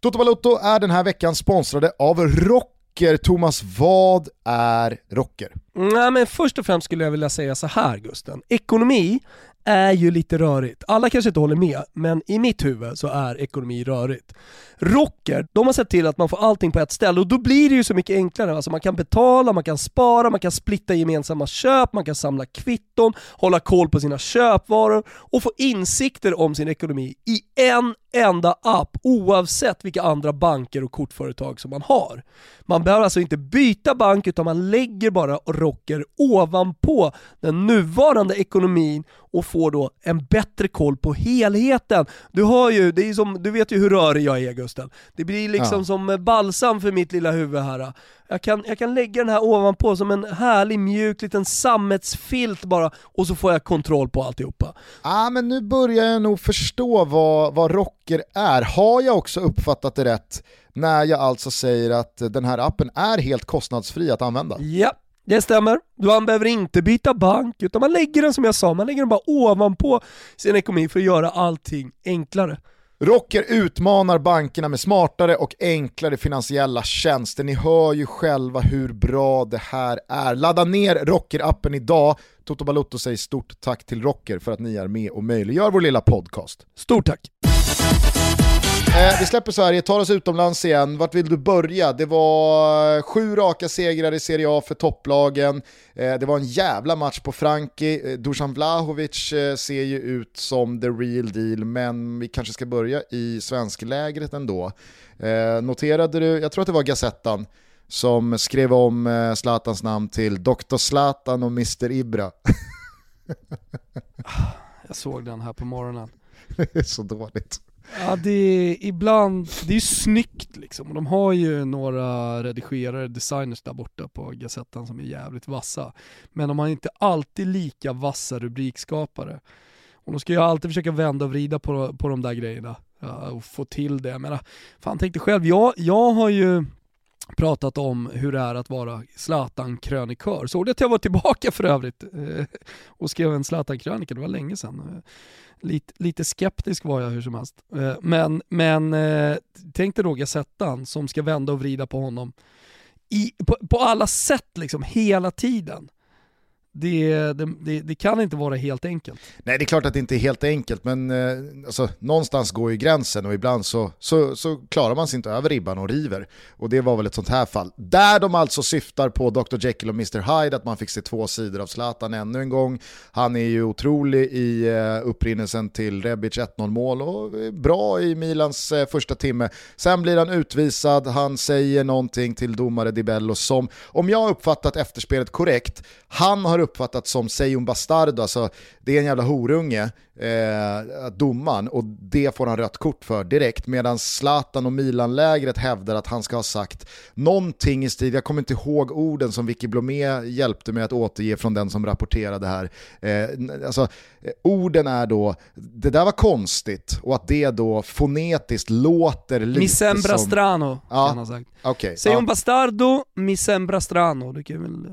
Toto Balotto är den här veckan sponsrade av Rocker. Thomas, vad är Rocker? Nej men först och främst skulle jag vilja säga så här Gusten. Ekonomi är ju lite rörigt. Alla kanske inte håller med, men i mitt huvud så är ekonomi rörigt. Rocker, de har sett till att man får allting på ett ställe och då blir det ju så mycket enklare. Alltså man kan betala, man kan spara, man kan splitta gemensamma köp, man kan samla kvitton, hålla koll på sina köpvaror och få insikter om sin ekonomi i en enda app oavsett vilka andra banker och kortföretag som man har. Man behöver alltså inte byta bank utan man lägger bara rocker ovanpå den nuvarande ekonomin och får då en bättre koll på helheten. Du hör ju, det är som, du vet ju hur rörig jag är Gusten. Det blir liksom Ja. som balsam för mitt lilla huvud här. Jag kan, jag kan lägga den här ovanpå som en härlig mjuk liten sammetsfilt bara och så får jag kontroll på alltihopa. Ah, men nu börjar jag nog förstå vad, vad Rocker är. Har jag också uppfattat det rätt när jag alltså säger att den här appen är helt kostnadsfri att använda? Ja, det stämmer. Man behöver inte byta bank, utan man lägger den som jag sa, man lägger den bara ovanpå sin ekonomi för att göra allting enklare. Rocker utmanar bankerna med smartare och enklare finansiella tjänster. Ni hör ju själva hur bra det här är. Ladda ner Rocker-appen idag. Toto Balotto säger stort tack till Rocker för att ni är med och möjliggör vår lilla podcast. Stort tack! Eh, vi släpper Sverige, tar oss utomlands igen. Vart vill du börja? Det var sju raka segrar i Serie A för topplagen. Eh, det var en jävla match på Franki. Eh, Dusan Vlahovic eh, ser ju ut som the real deal, men vi kanske ska börja i svensklägret ändå. Eh, noterade du, jag tror att det var Gazettan, som skrev om eh, Zlatans namn till Dr. Zlatan och Mr. Ibra. Jag såg den här på morgonen. (laughs) det är så dåligt. Ja det är ibland, det är ju snyggt liksom. Och de har ju några redigerare, designers där borta på Gazettan som är jävligt vassa. Men de har inte alltid lika vassa rubrikskapare. Och de ska ju alltid försöka vända och vrida på, på de där grejerna. Ja, och få till det. Jag menar, ah, fan tänk dig själv, jag, jag har ju pratat om hur det är att vara Zlatan-krönikör. Såg du att jag var tillbaka för övrigt eh, och skrev en Zlatan-krönika, det var länge sedan. Eh, lite, lite skeptisk var jag hur som helst. Eh, men, men tänk dig Roger Settan som ska vända och vrida på honom. i, på, på alla sätt liksom, hela tiden det, det, det, kan inte vara helt enkelt. Nej det är klart att det inte är helt enkelt men eh, alltså, någonstans går ju gränsen och ibland så, så, så, klarar man sig inte över ribban och river. Och det var väl ett sånt här fall. Där de alltså syftar på Dr. Jekyll och Mr. Hyde, att man fick se två sidor av Zlatan ännu en gång. Han är ju otrolig i eh, upprinnelsen till Rebic 1-0 mål och bra i Milans eh, första timme. Sen blir han utvisad, han säger någonting till domare Di Bello som, om jag har uppfattat efterspelet korrekt, han har uppfattats som Seijon Bastardo, alltså det är en jävla horunge, eh, domaren, och det får han rött kort för direkt, medan Zlatan och Milan-lägret hävdar att han ska ha sagt någonting i stil, jag kommer inte ihåg orden som Vicky Blomé hjälpte mig att återge från den som rapporterade här. Eh, alltså, orden är då, det där var konstigt, och att det då fonetiskt låter lite Mi sembra som... strano, ja, kan han ha sagt. Okay, Säg ja. bastardo, mi sembra strano, du kan väl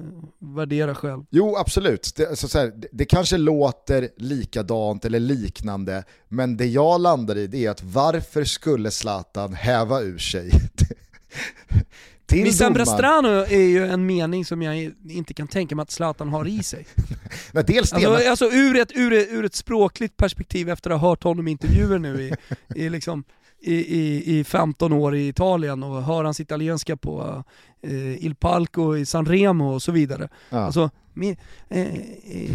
värdera själv. Jo, absolut. Det, alltså, så här, det, det, kanske låter likadant eller liknande, men det jag landar i det är att varför skulle Zlatan häva ur sig? (laughs) till Mi sembra strano är ju en mening som jag inte kan tänka mig att Zlatan har i sig. (laughs) Nej, dels det, alltså, men... alltså ur, ett, ur, ett, ur ett språkligt perspektiv efter att ha hört honom i intervjuer nu i, i liksom i, i, i 15 år i Italien och hör hans italienska på eh, Il Palco i San Remo och så vidare. Ja. Alltså, eh, eh,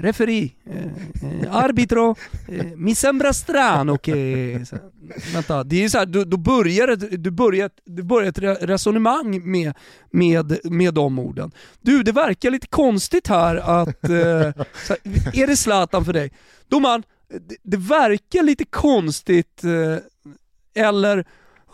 referi, eh, eh, arbitro, eh, mi sembra strano che... Vänta, det är så här, du, du, börjar ett, du, börjar, du börjar ett resonemang med, med, med de orden. Du, det verkar lite konstigt här att... Eh, här, är det Zlatan för dig? Domaren, det, det verkar lite konstigt eh, eller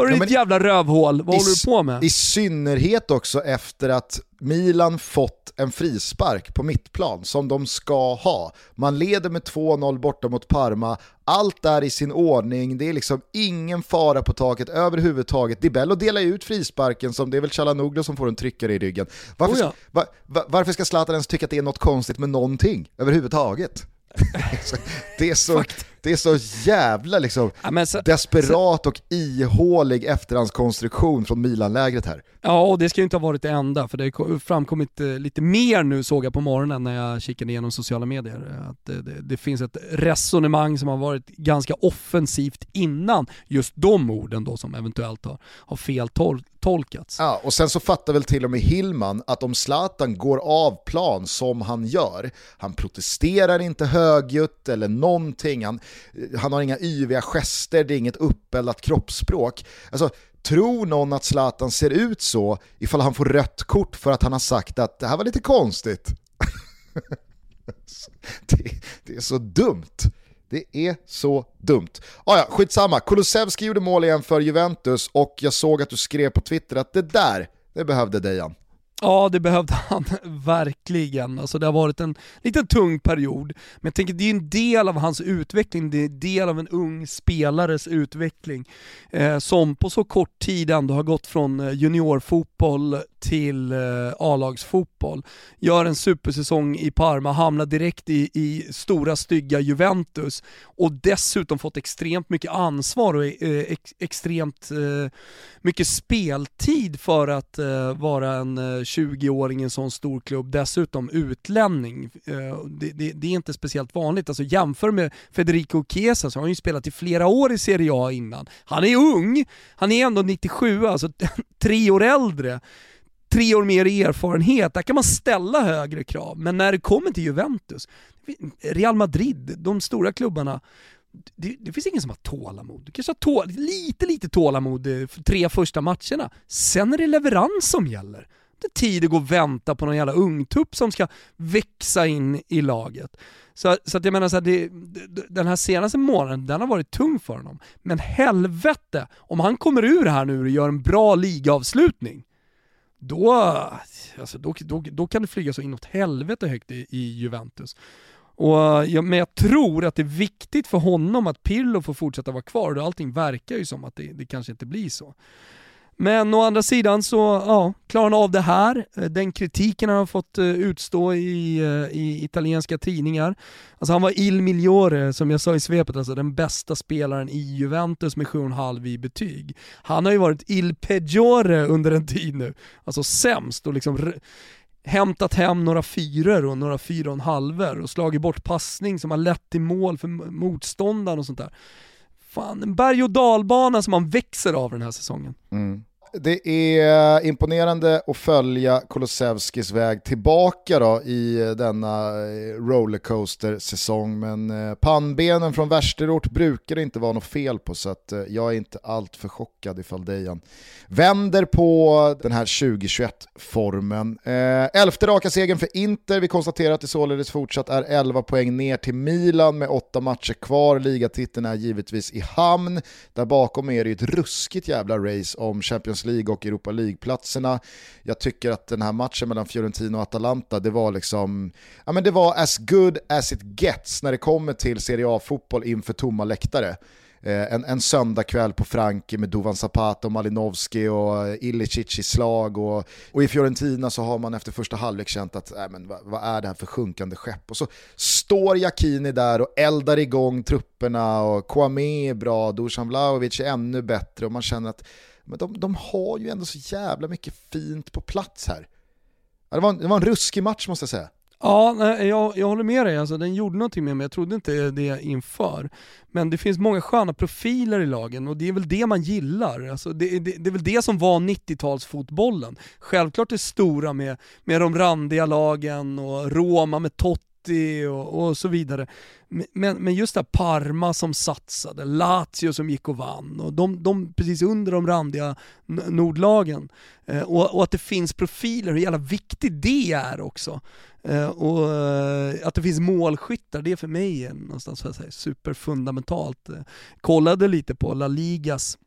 har du ja, ditt jävla rövhål, vad håller du på med? I synnerhet också efter att Milan fått en frispark på mittplan som de ska ha. Man leder med 2-0 borta mot Parma, allt är i sin ordning, det är liksom ingen fara på taket överhuvudtaget. Di Bello delar ut frisparken som det är väl Chalanoglu som får en tryckare i ryggen. Varför, oh ja. va, va, varför ska Zlatan ens tycka att det är något konstigt med någonting överhuvudtaget? (laughs) det, är så, det är så jävla liksom ja, så, desperat och ihålig efterhandskonstruktion från Milan-lägret här. Ja, och det ska ju inte ha varit det enda, för det har framkommit eh, lite mer nu såg jag på morgonen när jag kikade igenom sociala medier. Att det, det, det finns ett resonemang som har varit ganska offensivt innan just de orden då som eventuellt har, har fel tol tolkats. Ja, och sen så fattar väl till och med Hillman att om Zlatan går av plan som han gör, han protesterar inte högljutt eller någonting, han, han har inga yviga gester, det är inget uppeldat kroppsspråk. Alltså, tror någon att Zlatan ser ut så ifall han får rött kort för att han har sagt att det här var lite konstigt? (laughs) det, det är så dumt. Det är så dumt. Ah, ja, skitsamma, Kulusevski gjorde mål igen för Juventus och jag såg att du skrev på Twitter att det där, det behövde Dejan. Ja, det behövde (laughs) han verkligen. Alltså det har varit en lite tung period, men jag tänker det är en del av hans utveckling, det är en del av en ung spelares utveckling eh, som på så kort tid ändå har gått från eh, juniorfotboll till eh, A-lagsfotboll. Gör en supersäsong i Parma, hamnar direkt i, i stora stygga Juventus och dessutom fått extremt mycket ansvar och eh, ex, extremt eh, mycket speltid för att eh, vara en eh, 20-åring i en sån stor klubb, dessutom utlänning. Det, det, det, är inte speciellt vanligt. Alltså jämför med Federico Chiesa så har han ju spelat i flera år i Serie A innan. Han är ung, han är ändå 97, alltså (laughs) tre år äldre tre år mer erfarenhet, där kan man ställa högre krav. Men när det kommer till Juventus, Real Madrid, de stora klubbarna, det, det, finns ingen som har tålamod. Du kanske har tål, lite, lite tålamod eh, för tre första matcherna. Sen är det leverans som gäller. Det är tid att gå och vänta på någon jävla ungtupp som ska växa in i laget. Så, så att jag menar så här, det, den här senaste månaden, den har varit tung för honom. Men helvete, om han kommer ur här nu och gör en bra ligaavslutning, då, alltså, då, då, då kan det flyga så inåt helvete högt i, i Juventus. Och, ja, men jag tror att det är viktigt för honom att Pirlo får fortsätta vara kvar och allting verkar ju som att det, det kanske inte blir så. Men å andra sidan så ja, klarar han av det här. Eh, den kritiken han har fått eh, utstå i, eh, i italienska tidningar. Alltså han var il migliore, som jag sa i svepet, alltså den bästa spelaren i Juventus med 7,5 i betyg. Han har ju varit il peggiore under en tid nu, alltså sämst och liksom hämtat hem några fyror och några fyra och en halver och slagit bort passning som har lett till mål för motståndaren och sånt där. Fan, en berg och dalbana som man växer av den här säsongen. Mm det är imponerande att följa Kolosevskis väg tillbaka då i denna eh, rollercoaster-säsong. Men eh, pannbenen från värsterort brukar det inte vara något fel på så att eh, jag är inte allt för chockad ifall Dejan vänder på den här 2021-formen. Elfte raka segern för Inter, vi konstaterar att det således fortsatt är 11 poäng ner till Milan med åtta matcher kvar. Ligatiteln är givetvis i hamn. Där bakom är det ju ett ruskigt jävla race om Champions Champions League och Europa League-platserna. Jag tycker att den här matchen mellan Fiorentina och Atalanta, det var liksom, ja men det var as good as it gets när det kommer till Serie A-fotboll inför tomma läktare. Eh, en, en söndagkväll på Franke med Duvan Zapata och Malinowski och eh, Ilicic i slag. Och, och i Fiorentina så har man efter första halvlek känt att äh, men, vad, vad, är det här för sjunkande skepp? Och så står Jakini där och eldar igång trupperna och Kwame är bra, Dusan Vlahovic är ännu bättre och man känner att men de, de har ju ändå så jävla mycket fint på plats här. Det var en, det var en ruskig match måste jag säga. Ja, jag, jag håller med dig. Alltså, den gjorde någonting med mig. Jag trodde inte det inför. Men det finns många sköna profiler i lagen och det är väl det man gillar. Alltså, det, det, det är väl det som var 90-talsfotbollen. Självklart det stora med, med de randiga lagen och Roma med Totti City och, och så vidare. Men, men just det här Parma som satsade, Lazio som gick och vann och de, de precis under de randiga nordlagen. Eh, och, och, att det finns profiler, hur jävla viktigt det är också. Eh, och eh, att det finns målskyttar, det är för mig någonstans för säga, superfundamentalt. Eh, kollade lite på La Ligas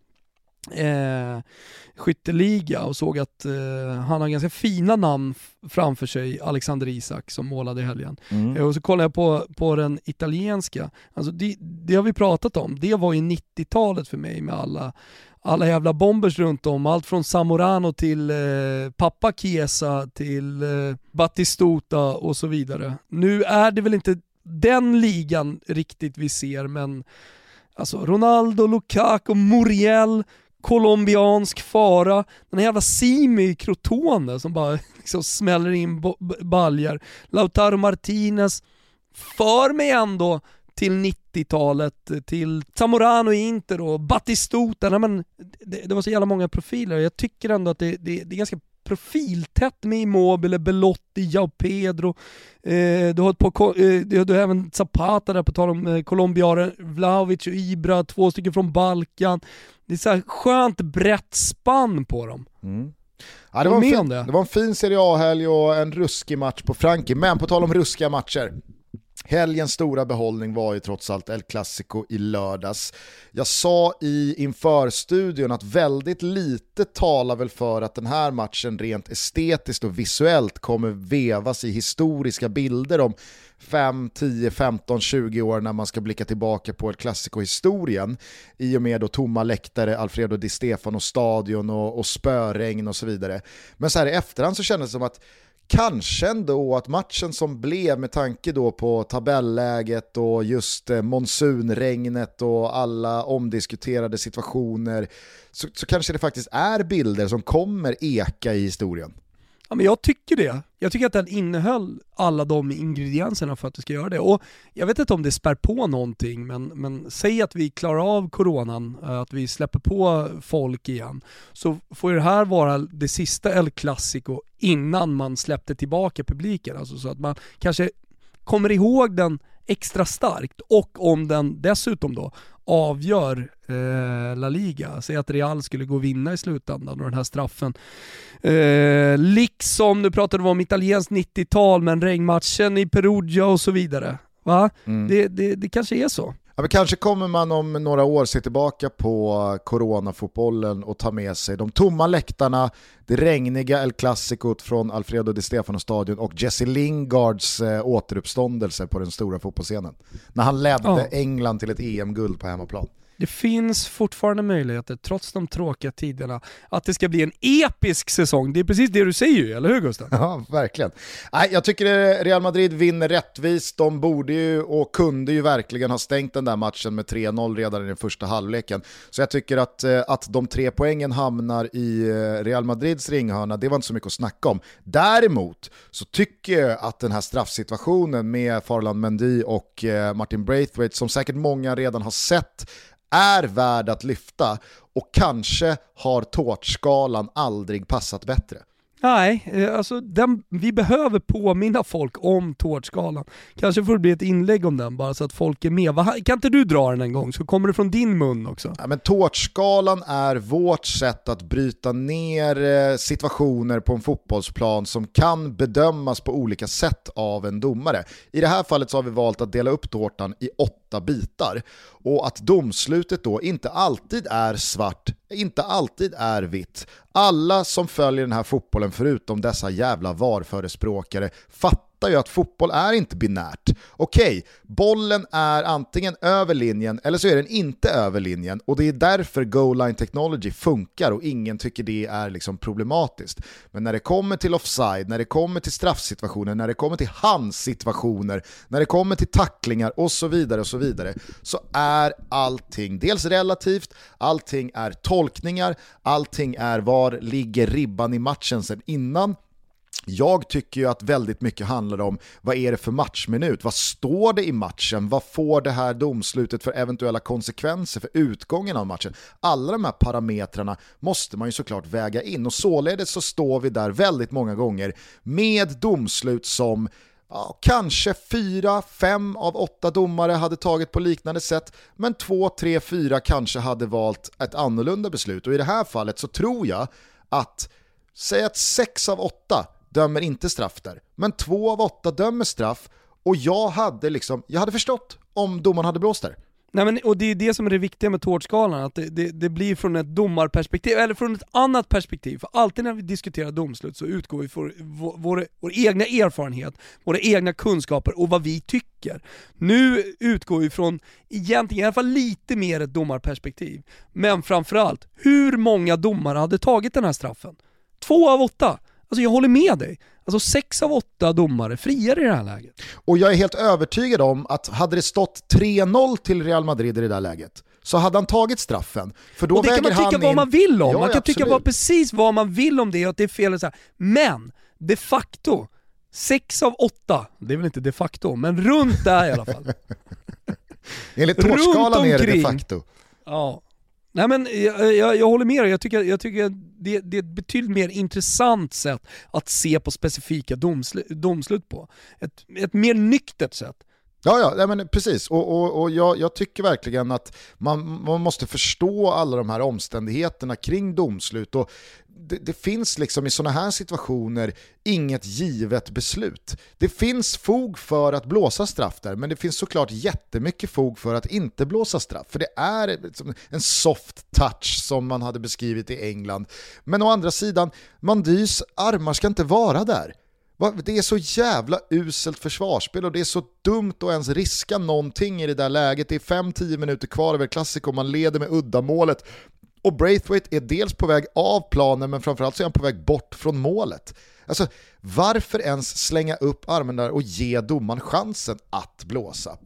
eh, skytteliga och såg att eh, han har ganska fina namn framför sig, Alexander Isak som målade i helgen. Mm. Eh, och så kollade jag på, på den italienska, alltså det, det har vi pratat om, det var ju 90-talet för mig med alla alla jävla bombers runt om, allt från Zamorano till eh, pappa Chiesa till eh, Battistuta och så vidare. Nu är det väl inte den ligan riktigt vi ser, men alltså Ronaldo, Lukaku, Muriel, colombiansk fara, den här jävla Simi Crotone som bara (laughs) liksom smäller in baljar. Lautaro Martinez för mig ändå till 90-talet, till Zamorano i Inter och Battistuta, men det, det, var så jävla många profiler. Jag tycker ändå att det, det, det är ganska profiltätt med Immobile, Belotti, Jao Pedro. Eh, du, har ett par, eh, du har även Zapata där på tal om eh, colombianer, Vlahovic och Ibra, två stycken från Balkan. Det är så skönt brett spann på dem. Mm. Ja, det, var fin, det? det var en fin Serie A-helg och en ruskig match på Frankie. Men på tal om ruskiga matcher, Helgens stora behållning var ju trots allt El Clasico i lördags. Jag sa i inför-studion att väldigt lite talar väl för att den här matchen rent estetiskt och visuellt kommer vevas i historiska bilder om 5, 10, 15, 20 år när man ska blicka tillbaka på El Clasico-historien i och med då tomma läktare, Alfredo Di Stefano stadion och, och spöregn och så vidare. Men så här i efterhand så kändes det som att kanske ändå att matchen som blev med tanke då på tabelläget och just eh, monsunregnet och alla omdiskuterade situationer så, så kanske det faktiskt är bilder som kommer eka i historien. Ja, men jag tycker det. Jag tycker att den innehöll alla de ingredienserna för att vi ska göra det. Och jag vet inte om det spär på någonting, men, men säg att vi klarar av coronan, eh, att vi släpper på folk igen, så får ju det här vara det sista El Clasico innan man släppte tillbaka publiken. Alltså så att man kanske kommer ihåg den extra starkt och om den dessutom då avgör eh, La Liga. Säg att Real skulle gå och vinna i slutändan och den här straffen. Eh, liksom, nu pratade vi om italienskt 90-tal, men regnmatchen i Perugia och så vidare. Va? Mm. Det, det, det kanske är så. Ja, men kanske kommer man om några år se tillbaka på coronafotbollen och ta med sig de tomma läktarna, det regniga El Clasicot från Alfredo Di Stefano stadion och Jesse Lingards eh, återuppståndelse på den stora fotbollsscenen. När han ledde ja. England till ett EM-guld på hemmaplan det finns fortfarande möjligheter, trots de tråkiga tiderna, att det ska bli en episk säsong. Det är precis det du säger ju, eller hur Gustav? Ja, verkligen. Nej, jag tycker eh, Real Madrid vinner rättvist. De borde ju och kunde ju verkligen ha stängt den där matchen med 3-0 redan i den första halvleken. Så jag tycker att, eh, att de tre poängen hamnar i eh, Real Madrids ringhörna, det var inte så mycket att snacka om. Däremot så tycker jag att den här straffsituationen med Farland Mendy och Martin Braithwaite, som säkert många redan har sett, är värd att lyfta och kanske har tårtskalan aldrig passat bättre. Nej, eh, alltså den, vi behöver påminna folk om tårtskalan. Kanske får det bli ett inlägg om den bara så att folk är med. Kan inte du dra den en gång så kommer det från din mun också? Ja, men tårtskalan är vårt sätt att bryta ner eh, situationer på en fotbollsplan som kan bedömas på olika sätt av en domare. I det här fallet så har vi valt att dela upp tårtan i åtta bitar och att domslutet då inte alltid är svart, inte alltid är vitt. Alla som följer den här fotbollen förutom dessa jävla VAR-förespråkare fattar fattar ju att fotboll är inte binärt. Okej, okay, bollen är antingen över linjen eller så är den inte över linjen och det är därför goal line technology funkar och ingen tycker det är liksom problematiskt. Men när det kommer till offside, när det kommer till straffsituationer, när det kommer till handsituationer, när det kommer till tacklingar och så vidare och så vidare så är allting dels relativt, allting är tolkningar, allting är var ligger ribban i matchen sen innan jag tycker ju att väldigt mycket handlar om vad är det för matchminut? Vad står det i matchen? Vad får det här domslutet för eventuella konsekvenser för utgången av matchen? Alla de här parametrarna måste man ju såklart väga in och således så står vi där väldigt många gånger med domslut som Ja, kanske fyra, fem av åtta domare hade tagit på liknande sätt, men två, tre, fyra kanske hade valt ett annorlunda beslut. Och i det här fallet så tror jag att, säg att sex av åtta dömer inte straff där. Men två av åtta dömer straff och jag hade, liksom, jag hade förstått om domaren hade blåst där. Nej, men, och det är det som är det viktiga med tårtskalan, att det, det, det, blir från ett domarperspektiv, eller från ett annat perspektiv. För alltid när vi diskuterar domslut så utgår vi från vår, vår, vår egna erfarenhet, våra egna kunskaper och vad vi tycker. Nu utgår vi från, egentligen i alla fall lite mer ett domarperspektiv. Men framförallt, hur många domare hade tagit den här straffen? Två av åtta! Alltså jag håller med dig. Alltså sex av åtta domare friar i det här läget. Och jag är helt övertygad om att hade det stått 3-0 till Real Madrid i det där läget, så hade han tagit straffen. För då och det kan man tycka vad in... man vill om, ja, man kan absolut. tycka vad, precis vad man vill om det och att det är fel. Så här. Men, de facto, sex av åtta, det är väl inte de facto, men runt där i alla fall. (laughs) Enligt tårtskalan är det de facto. Ja, Nej men jag, eh, jag, jag, håller med dig, jag tycker, jag tycker det, det, är ett betydligt mer intressant sätt att se på specifika domslut, domslut på. Ett, ett mer nyktert sätt. Ja, ja men precis. Och, och, och jag, jag, tycker verkligen att man, man måste förstå alla de här omständigheterna kring domslut. Och det, det, finns liksom i sådana här situationer inget givet beslut. Det finns fog för att blåsa straff där, men det finns såklart jättemycket fog för att inte blåsa straff. För det är liksom en soft touch som man hade beskrivit i England. Men å andra sidan, Mandys armar ska inte vara där. Det är så jävla uselt försvarsspel och det är så dumt att ens riska någonting i det där läget. Det är 5-10 minuter kvar över klassik och man leder med uddamålet. Och Braithwaite är dels på väg av planen men framförallt så är han på väg bort från målet. Alltså varför ens slänga upp armen där och ge domaren chansen att blåsa?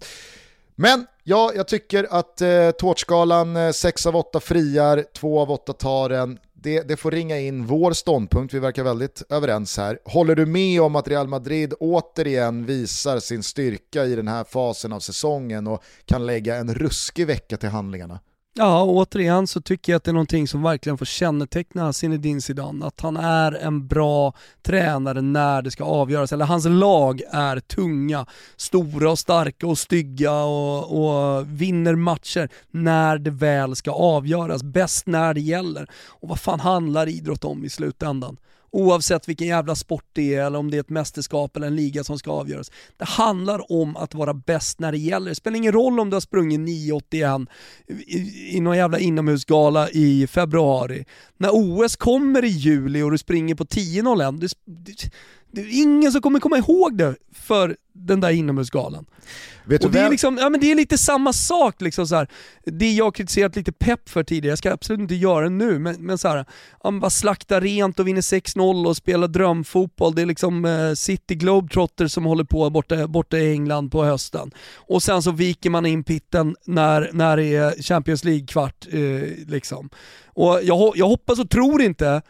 Men ja, jag tycker att eh, tårtskalan 6 eh, av 8 friar, 2 av 8 tar den det, det, får ringa in vår ståndpunkt, vi verkar väldigt överens här. Håller du med om att Real Madrid återigen visar sin styrka i den här fasen av säsongen och kan lägga en ruskig vecka till handlingarna? Ja, återigen så tycker jag att det är någonting som verkligen får känneteckna Zinedine Zidane, att han är en bra tränare när det ska avgöras, eller hans lag är tunga, stora och starka och stygga och, och vinner matcher när det väl ska avgöras, bäst när det gäller. Och vad fan handlar idrott om i slutändan? Oavsett vilken jävla sport det är eller om det är ett mästerskap eller en liga som ska avgöras. Det handlar om att vara bäst när det gäller. Det spelar ingen roll om du har sprungit 9,81 i, i någon jävla inomhusgala i februari. När OS kommer i juli och du springer på 10,01, det, är ingen som kommer komma ihåg det för den där inomhusgalan. Vet och det är, liksom, ja, men det är lite samma sak, liksom så här. det jag kritiserat lite pepp för tidigare, jag ska absolut inte göra det nu, men, men så här, han bara slaktar rent och vinner 6-0 och spelar drömfotboll. Det är liksom eh, City Globetrotters som håller på borta, borta i England på hösten. Och sen så viker man in pitten när, när det är Champions League-kvart. Eh, liksom. Och jag, jag hoppas och tror inte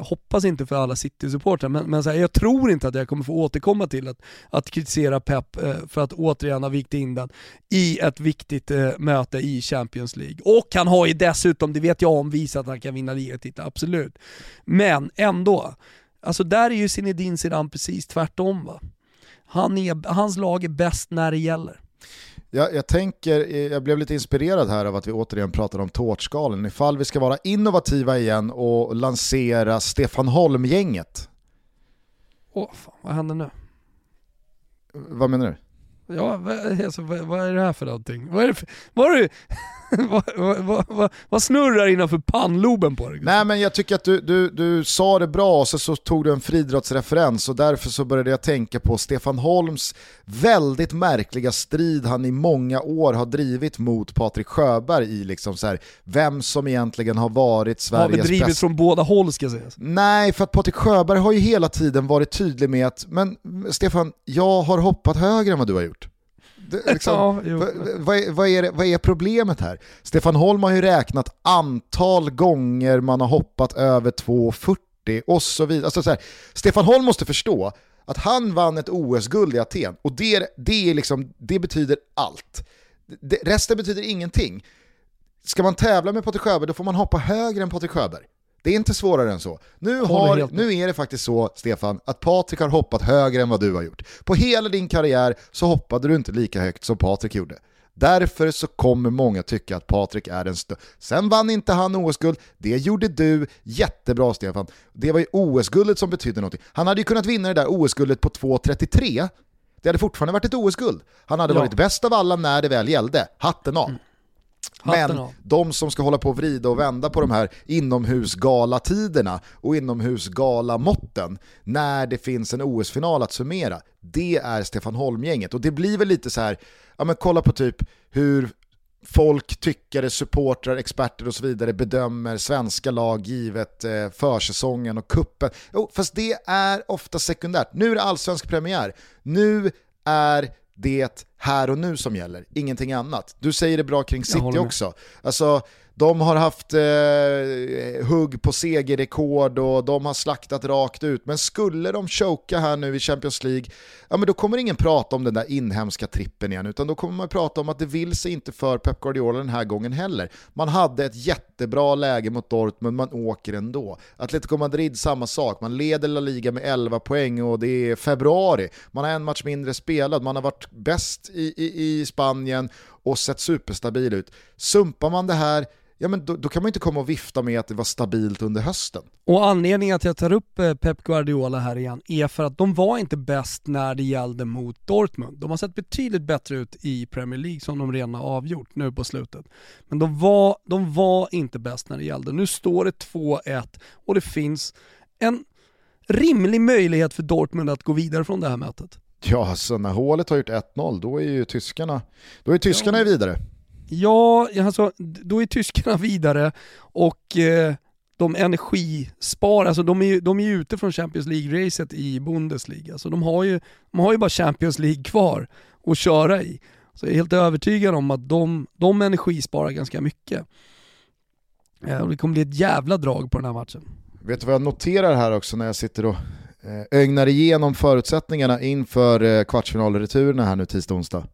hoppas inte för alla City-supportrar, men, men så här, jag tror inte att jag kommer få återkomma till att, att kritisera Pep eh, för att återigen ha vikt in den i ett viktigt eh, möte i Champions League. Och han har ju dessutom, det vet jag om, visat att han kan vinna ligatiteln, absolut. Men ändå, alltså där är ju Zinedine Zidane precis tvärtom va. Han är, hans lag är bäst när det gäller. Jag, jag tänker, eh, jag blev lite inspirerad här av att vi återigen pratar om tårtskalen. Ifall vi ska vara innovativa igen och lansera Stefan Holm-gänget. Åh, fan, vad händer nu? Vad menar du? Ja, vad, alltså, vad, vad är det här för någonting? Vad är det för, vad, är det, (laughs) vad, vad, vad, vad, vad snurrar innanför pannloben på dig? Nej men jag tycker att du, du, du sa det bra och så, så tog du en friidrottsreferens och därför så började jag tänka på Stefan Holms väldigt märkliga strid han i många år har drivit mot Patrik Sjöberg i liksom så här, vem som egentligen har varit Har vi Sveriges drivit bästa från båda håll ska sägas. Nej, för att Patrik Sjöberg har ju hela tiden varit tydlig med att, men Stefan, jag har hoppat högre än vad du har gjort. (laughs) Liksom, Ja, vad, är, vad, är det, vad är problemet här? Stefan Holm har ju räknat antal gånger man har hoppat över 2,40 och så vidare. Alltså så här, Stefan Holm måste förstå att han vann ett OS-guld i Aten och det, det, är liksom, det betyder allt. Det, resten betyder ingenting. Ska man tävla med Patrik Sjöberg då får man hoppa högre än Patrik Sjöberg. Det är inte svårare än så. Nu, har, nu är det faktiskt så, Stefan, att Patrik har hoppat högre än vad du har gjort. På hela din karriär så hoppade du inte lika högt som Patrik gjorde. Därför så kommer många tycka att Patrik är den största. Sen vann inte han OS-guld, det gjorde du jättebra Stefan. Det var ju OS-guldet som betydde någonting. Han hade ju kunnat vinna det där OS-guldet på 2.33, det hade fortfarande varit ett OS-guld. Han hade Ja. varit bäst av alla när det väl gällde, hatten av. Hatten Men de som ska hålla på och vrida och vända på de här inomhusgalatiderna och inomhusgalamåtten när det finns en OS-final att summera, det är Stefan Holm-gänget. Och det blir väl lite så här, ja men kolla på typ hur folk, tyckare, supportrar, experter och så vidare bedömer svenska lag givet eh, försäsongen och kuppen. Jo, fast det är ofta sekundärt. Nu är det allsvensk premiär. Nu är det här och nu som gäller, ingenting annat. Du säger det bra kring City också. Alltså, de har haft eh, hugg på segerrekord och de har slaktat rakt ut. Men skulle de choka här nu i Champions League, ja men då kommer ingen prata om den där inhemska trippen igen, utan då kommer man prata om att det vill sig inte för Pep Guardiola den här gången heller. Man hade ett jättebra läge mot Dortmund, man åker ändå. Atletico Madrid samma sak, man leder La Liga med 11 poäng och det är februari. Man har en match mindre spelad, man har varit bäst i, i, i Spanien och sett superstabil ut. Sumpar man det här, ja men då, då kan man inte komma och vifta med att det var stabilt under hösten. Och anledningen att jag tar upp eh, Pep Guardiola här igen är för att de var inte bäst när det gällde mot Dortmund. De har sett betydligt bättre ut i Premier League som de redan har avgjort nu på slutet. Men de var, de var inte bäst när det gällde. Nu står det 2-1 och det finns en rimlig möjlighet för Dortmund att gå vidare från det här mötet. Ja, så när hålet har gjort 1-0, då är ju tyskarna, då är tyskarna Ja. vidare. Ja, alltså då är tyskarna (laughs) vidare och eh, de energisparar, alltså de är ju de är ju ute från Champions League-racet i Bundesliga, så de har, ju, de har ju bara Champions League kvar att köra i. Så jag är helt övertygad om att de, de energisparar ganska mycket. Eh, och det kommer bli ett jävla drag på den här matchen. Vet du vad jag noterar här också när jag sitter och eh, ögnar igenom förutsättningarna inför eh, kvartsfinalreturerna här nu tisdag onsdag?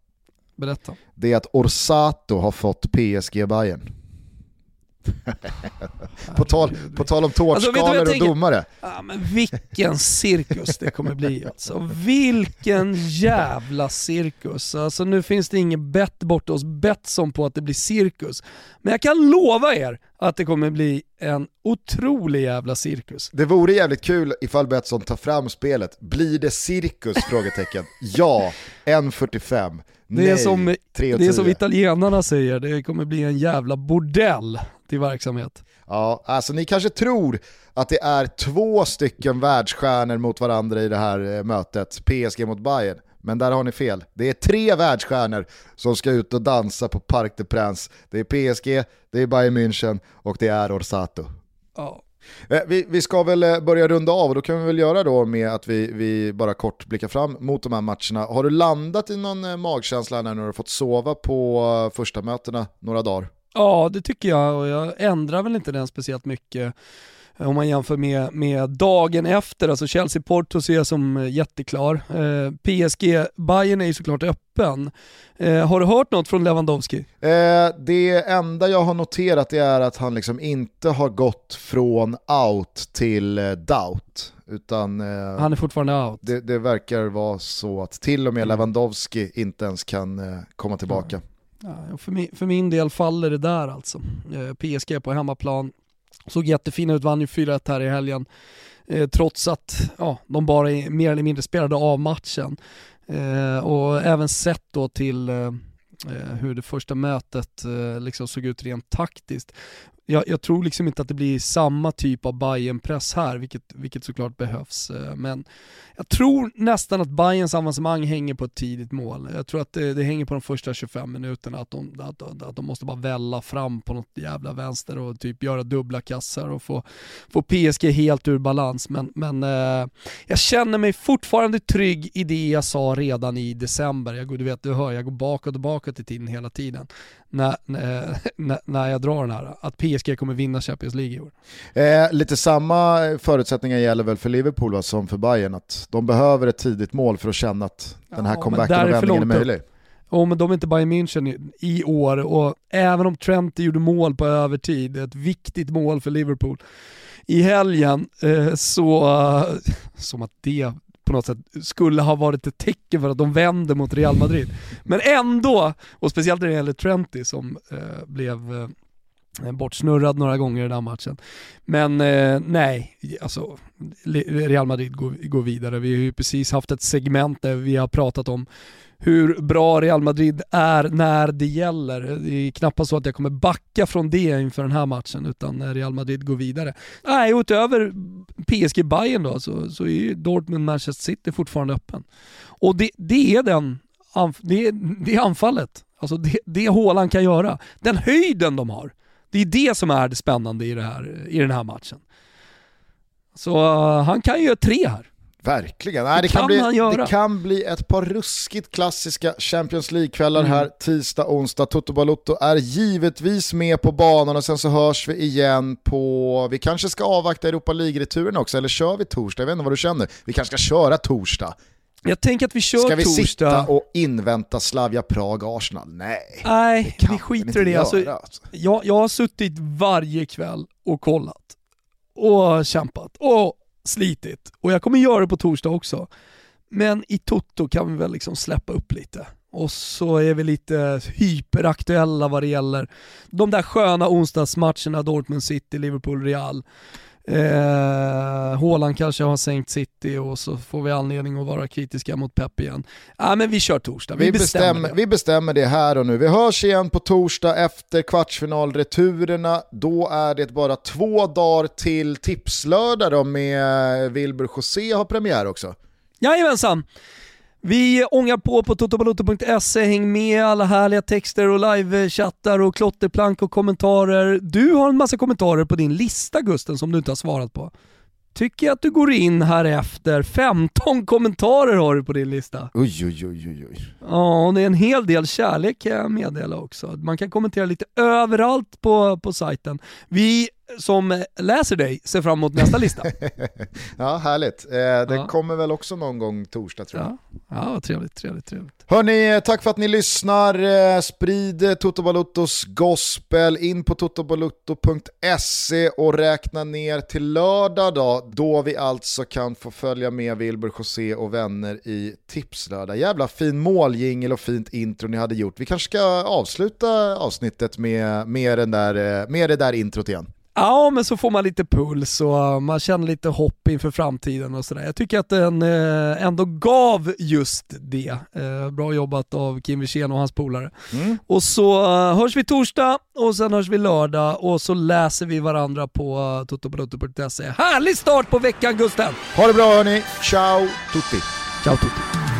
Berätta. Det är att Orsato har fått PSG Bayern. (laughs) på, tal, på tal om Alltså, tårtskalor och tänker? domare. Ja, men vilken cirkus det kommer bli alltså. Vilken jävla cirkus. Alltså nu finns det ingen bett borta hos Betsson på att det blir cirkus. Men jag kan lova er att det kommer bli en otrolig jävla cirkus. Det vore jävligt kul ifall Betsson tar fram spelet. Blir det cirkus? (laughs) Frågetecken. Ja, 1.45. Det är, Nej, som, 3.10. det är som italienarna säger, det kommer bli en jävla bordell i verksamhet. Ja, alltså ni kanske tror att det är två stycken världsstjärnor mot varandra i det här eh, mötet, PSG mot Bayern. Men där har ni fel. Det är tre världsstjärnor som ska ut och dansa på Parc des Princes. Det är PSG, det är Bayern München och det är Orsato. Ja. Eh, vi, vi, ska väl eh, börja runda av och då kan vi väl göra då med att vi, vi bara kort blickar fram mot de här matcherna. Har du landat i någon magkänsla när du har fått sova på första mötena några dagar? Ja, det tycker jag och jag ändrar väl inte den speciellt mycket om man jämför med, med dagen efter, alltså Chelsea-Porto ser jag som eh, jätteklar. Eh, PSG, Bayern är ju såklart öppen. Eh, har du hört något från Lewandowski? Eh, det enda jag har noterat är att han liksom inte har gått från out till eh, doubt. Utan, eh, han är fortfarande out. Det, det, verkar vara så att till och med mm. Lewandowski inte ens kan eh, komma tillbaka. Ja, för, min, för min del faller det där alltså. PSG på hemmaplan, Såg jättefina ut, vann ju 4-1 här i helgen. Eh, trots att ja, de bara mer eller mindre spelade av matchen. Eh, och även sett då till eh Eh, hur det första mötet eh, liksom såg ut rent taktiskt jag, jag, tror liksom inte att det blir samma typ av bayern press här, vilket, vilket såklart behövs. Eh, men jag tror nästan att Bayerns avancemang hänger på ett tidigt mål. Jag tror att det, det hänger på de första 25 minuterna, att de, att, att de måste bara välla fram på något jävla vänster och typ göra dubbla kassar och få, få PSG helt ur balans. Men, men eh, jag känner mig fortfarande trygg i det jag sa redan i december. Jag, du vet, du hör, jag går bakåt och bakåt i tiden hela tiden när, (laughs) när, när jag drar den här, att PSG kommer vinna Champions League i år. Eh, lite samma förutsättningar gäller väl för Liverpool va, som för Bayern, att de behöver ett tidigt mål för att känna att den här ja, comebacken och vändningen är möjlig. Och men de är inte Bayern München i år och även om Trent gjorde mål på övertid, ett viktigt mål för Liverpool i helgen, eh, så (laughs) som att det på något sätt skulle ha varit ett tecken för att de vänder mot Real Madrid. Men ändå, och speciellt när det gäller Trenty som eh, blev eh, Eh, bortsnurrad några gånger i den här matchen. Men eh, nej, alltså Real Madrid går, går vidare. Vi har ju precis haft ett segment där vi har pratat om hur bra Real Madrid är när det gäller. Det är knappast så att jag kommer backa från det inför den här matchen, utan eh, Real Madrid går vidare. Nej, utöver PSG Bayern då, så, så är ju Dortmund Manchester City fortfarande öppen. Och det, det är den, det, det är anfallet. Alltså det, det Håland kan göra. Den höjden de har. Det är det som är det spännande i, det här, i den här matchen. Så uh, han kan ju göra tre här. Verkligen. Nej, det, kan, kan bli, det kan bli ett par ruskigt klassiska Champions League-kvällar mm. här tisdag, onsdag. Toto Balotto är givetvis med på banan och sen så hörs vi igen på, vi kanske ska avvakta Europa League-returen också, eller kör vi torsdag? Jag vet inte vad du känner. Vi kanske ska köra torsdag. Jag tänker att vi kör torsdag. Ska vi torsdag. sitta och invänta Slavia Prag-Arsenal? Nej, Nej vi skiter i det. Alltså, alltså. Jag, jag har suttit varje kväll och kollat och kämpat och slitit. Och jag kommer göra det på torsdag också. Men i Toto kan vi väl liksom släppa upp lite. Och så är vi lite hyperaktuella vad det gäller de där sköna onsdagsmatcherna, Dortmund City, Liverpool, Real. Eh, Håland kanske har sänkt City och så får vi anledning att vara kritiska mot Pep igen. Ja, men vi kör torsdag, vi, vi bestämmer, bestämmer det. Vi bestämmer det här och nu. Vi hörs igen på torsdag efter kvartsfinalreturerna. Då är det bara två dagar till tipslördag då med Wilbur José har premiär också. Jajamensan! Vi ångar på på totobaloto.se, häng med alla härliga texter och livechattar och klotterplank och kommentarer. Du har en massa kommentarer på din lista Gusten som du inte har svarat på. Tycker jag att du går in här efter 15 (laughs) kommentarer har du på din lista. Oj, oj, oj, oj, oj. Ja, och det är en hel del kärlek kan jag meddela också. Man kan kommentera lite överallt på, på sajten. Vi som läser dig ser fram emot nästa lista. (laughs) ja, härligt. Eh, den ja. kommer väl också någon gång torsdag tror jag. Ja, ja trevligt, trevligt, trevligt. Hörni, eh, tack för att ni lyssnar. Eh, sprid Toto Baluttos gospel in på totobalutto.se och räkna ner till lördag då, då vi alltså kan få följa med Wilbur José och vänner i Tipslördag. Jävla fin måljingel och fint intro ni hade gjort. Vi kanske ska avsluta avsnittet med, med, den där, med det där introt igen. Ja, men så får man lite puls och man känner lite hopp inför framtiden och sådär. Jag tycker att den eh, ändå gav just det. Eh, bra jobbat av Kim Wirsén och hans polare. Mm. Och så eh, hörs vi torsdag och sen hörs vi lördag och så läser vi varandra på totobalotto.se. Härlig start på veckan Gusten! Ha det bra hörni, ciao tutti! Ciao tutti!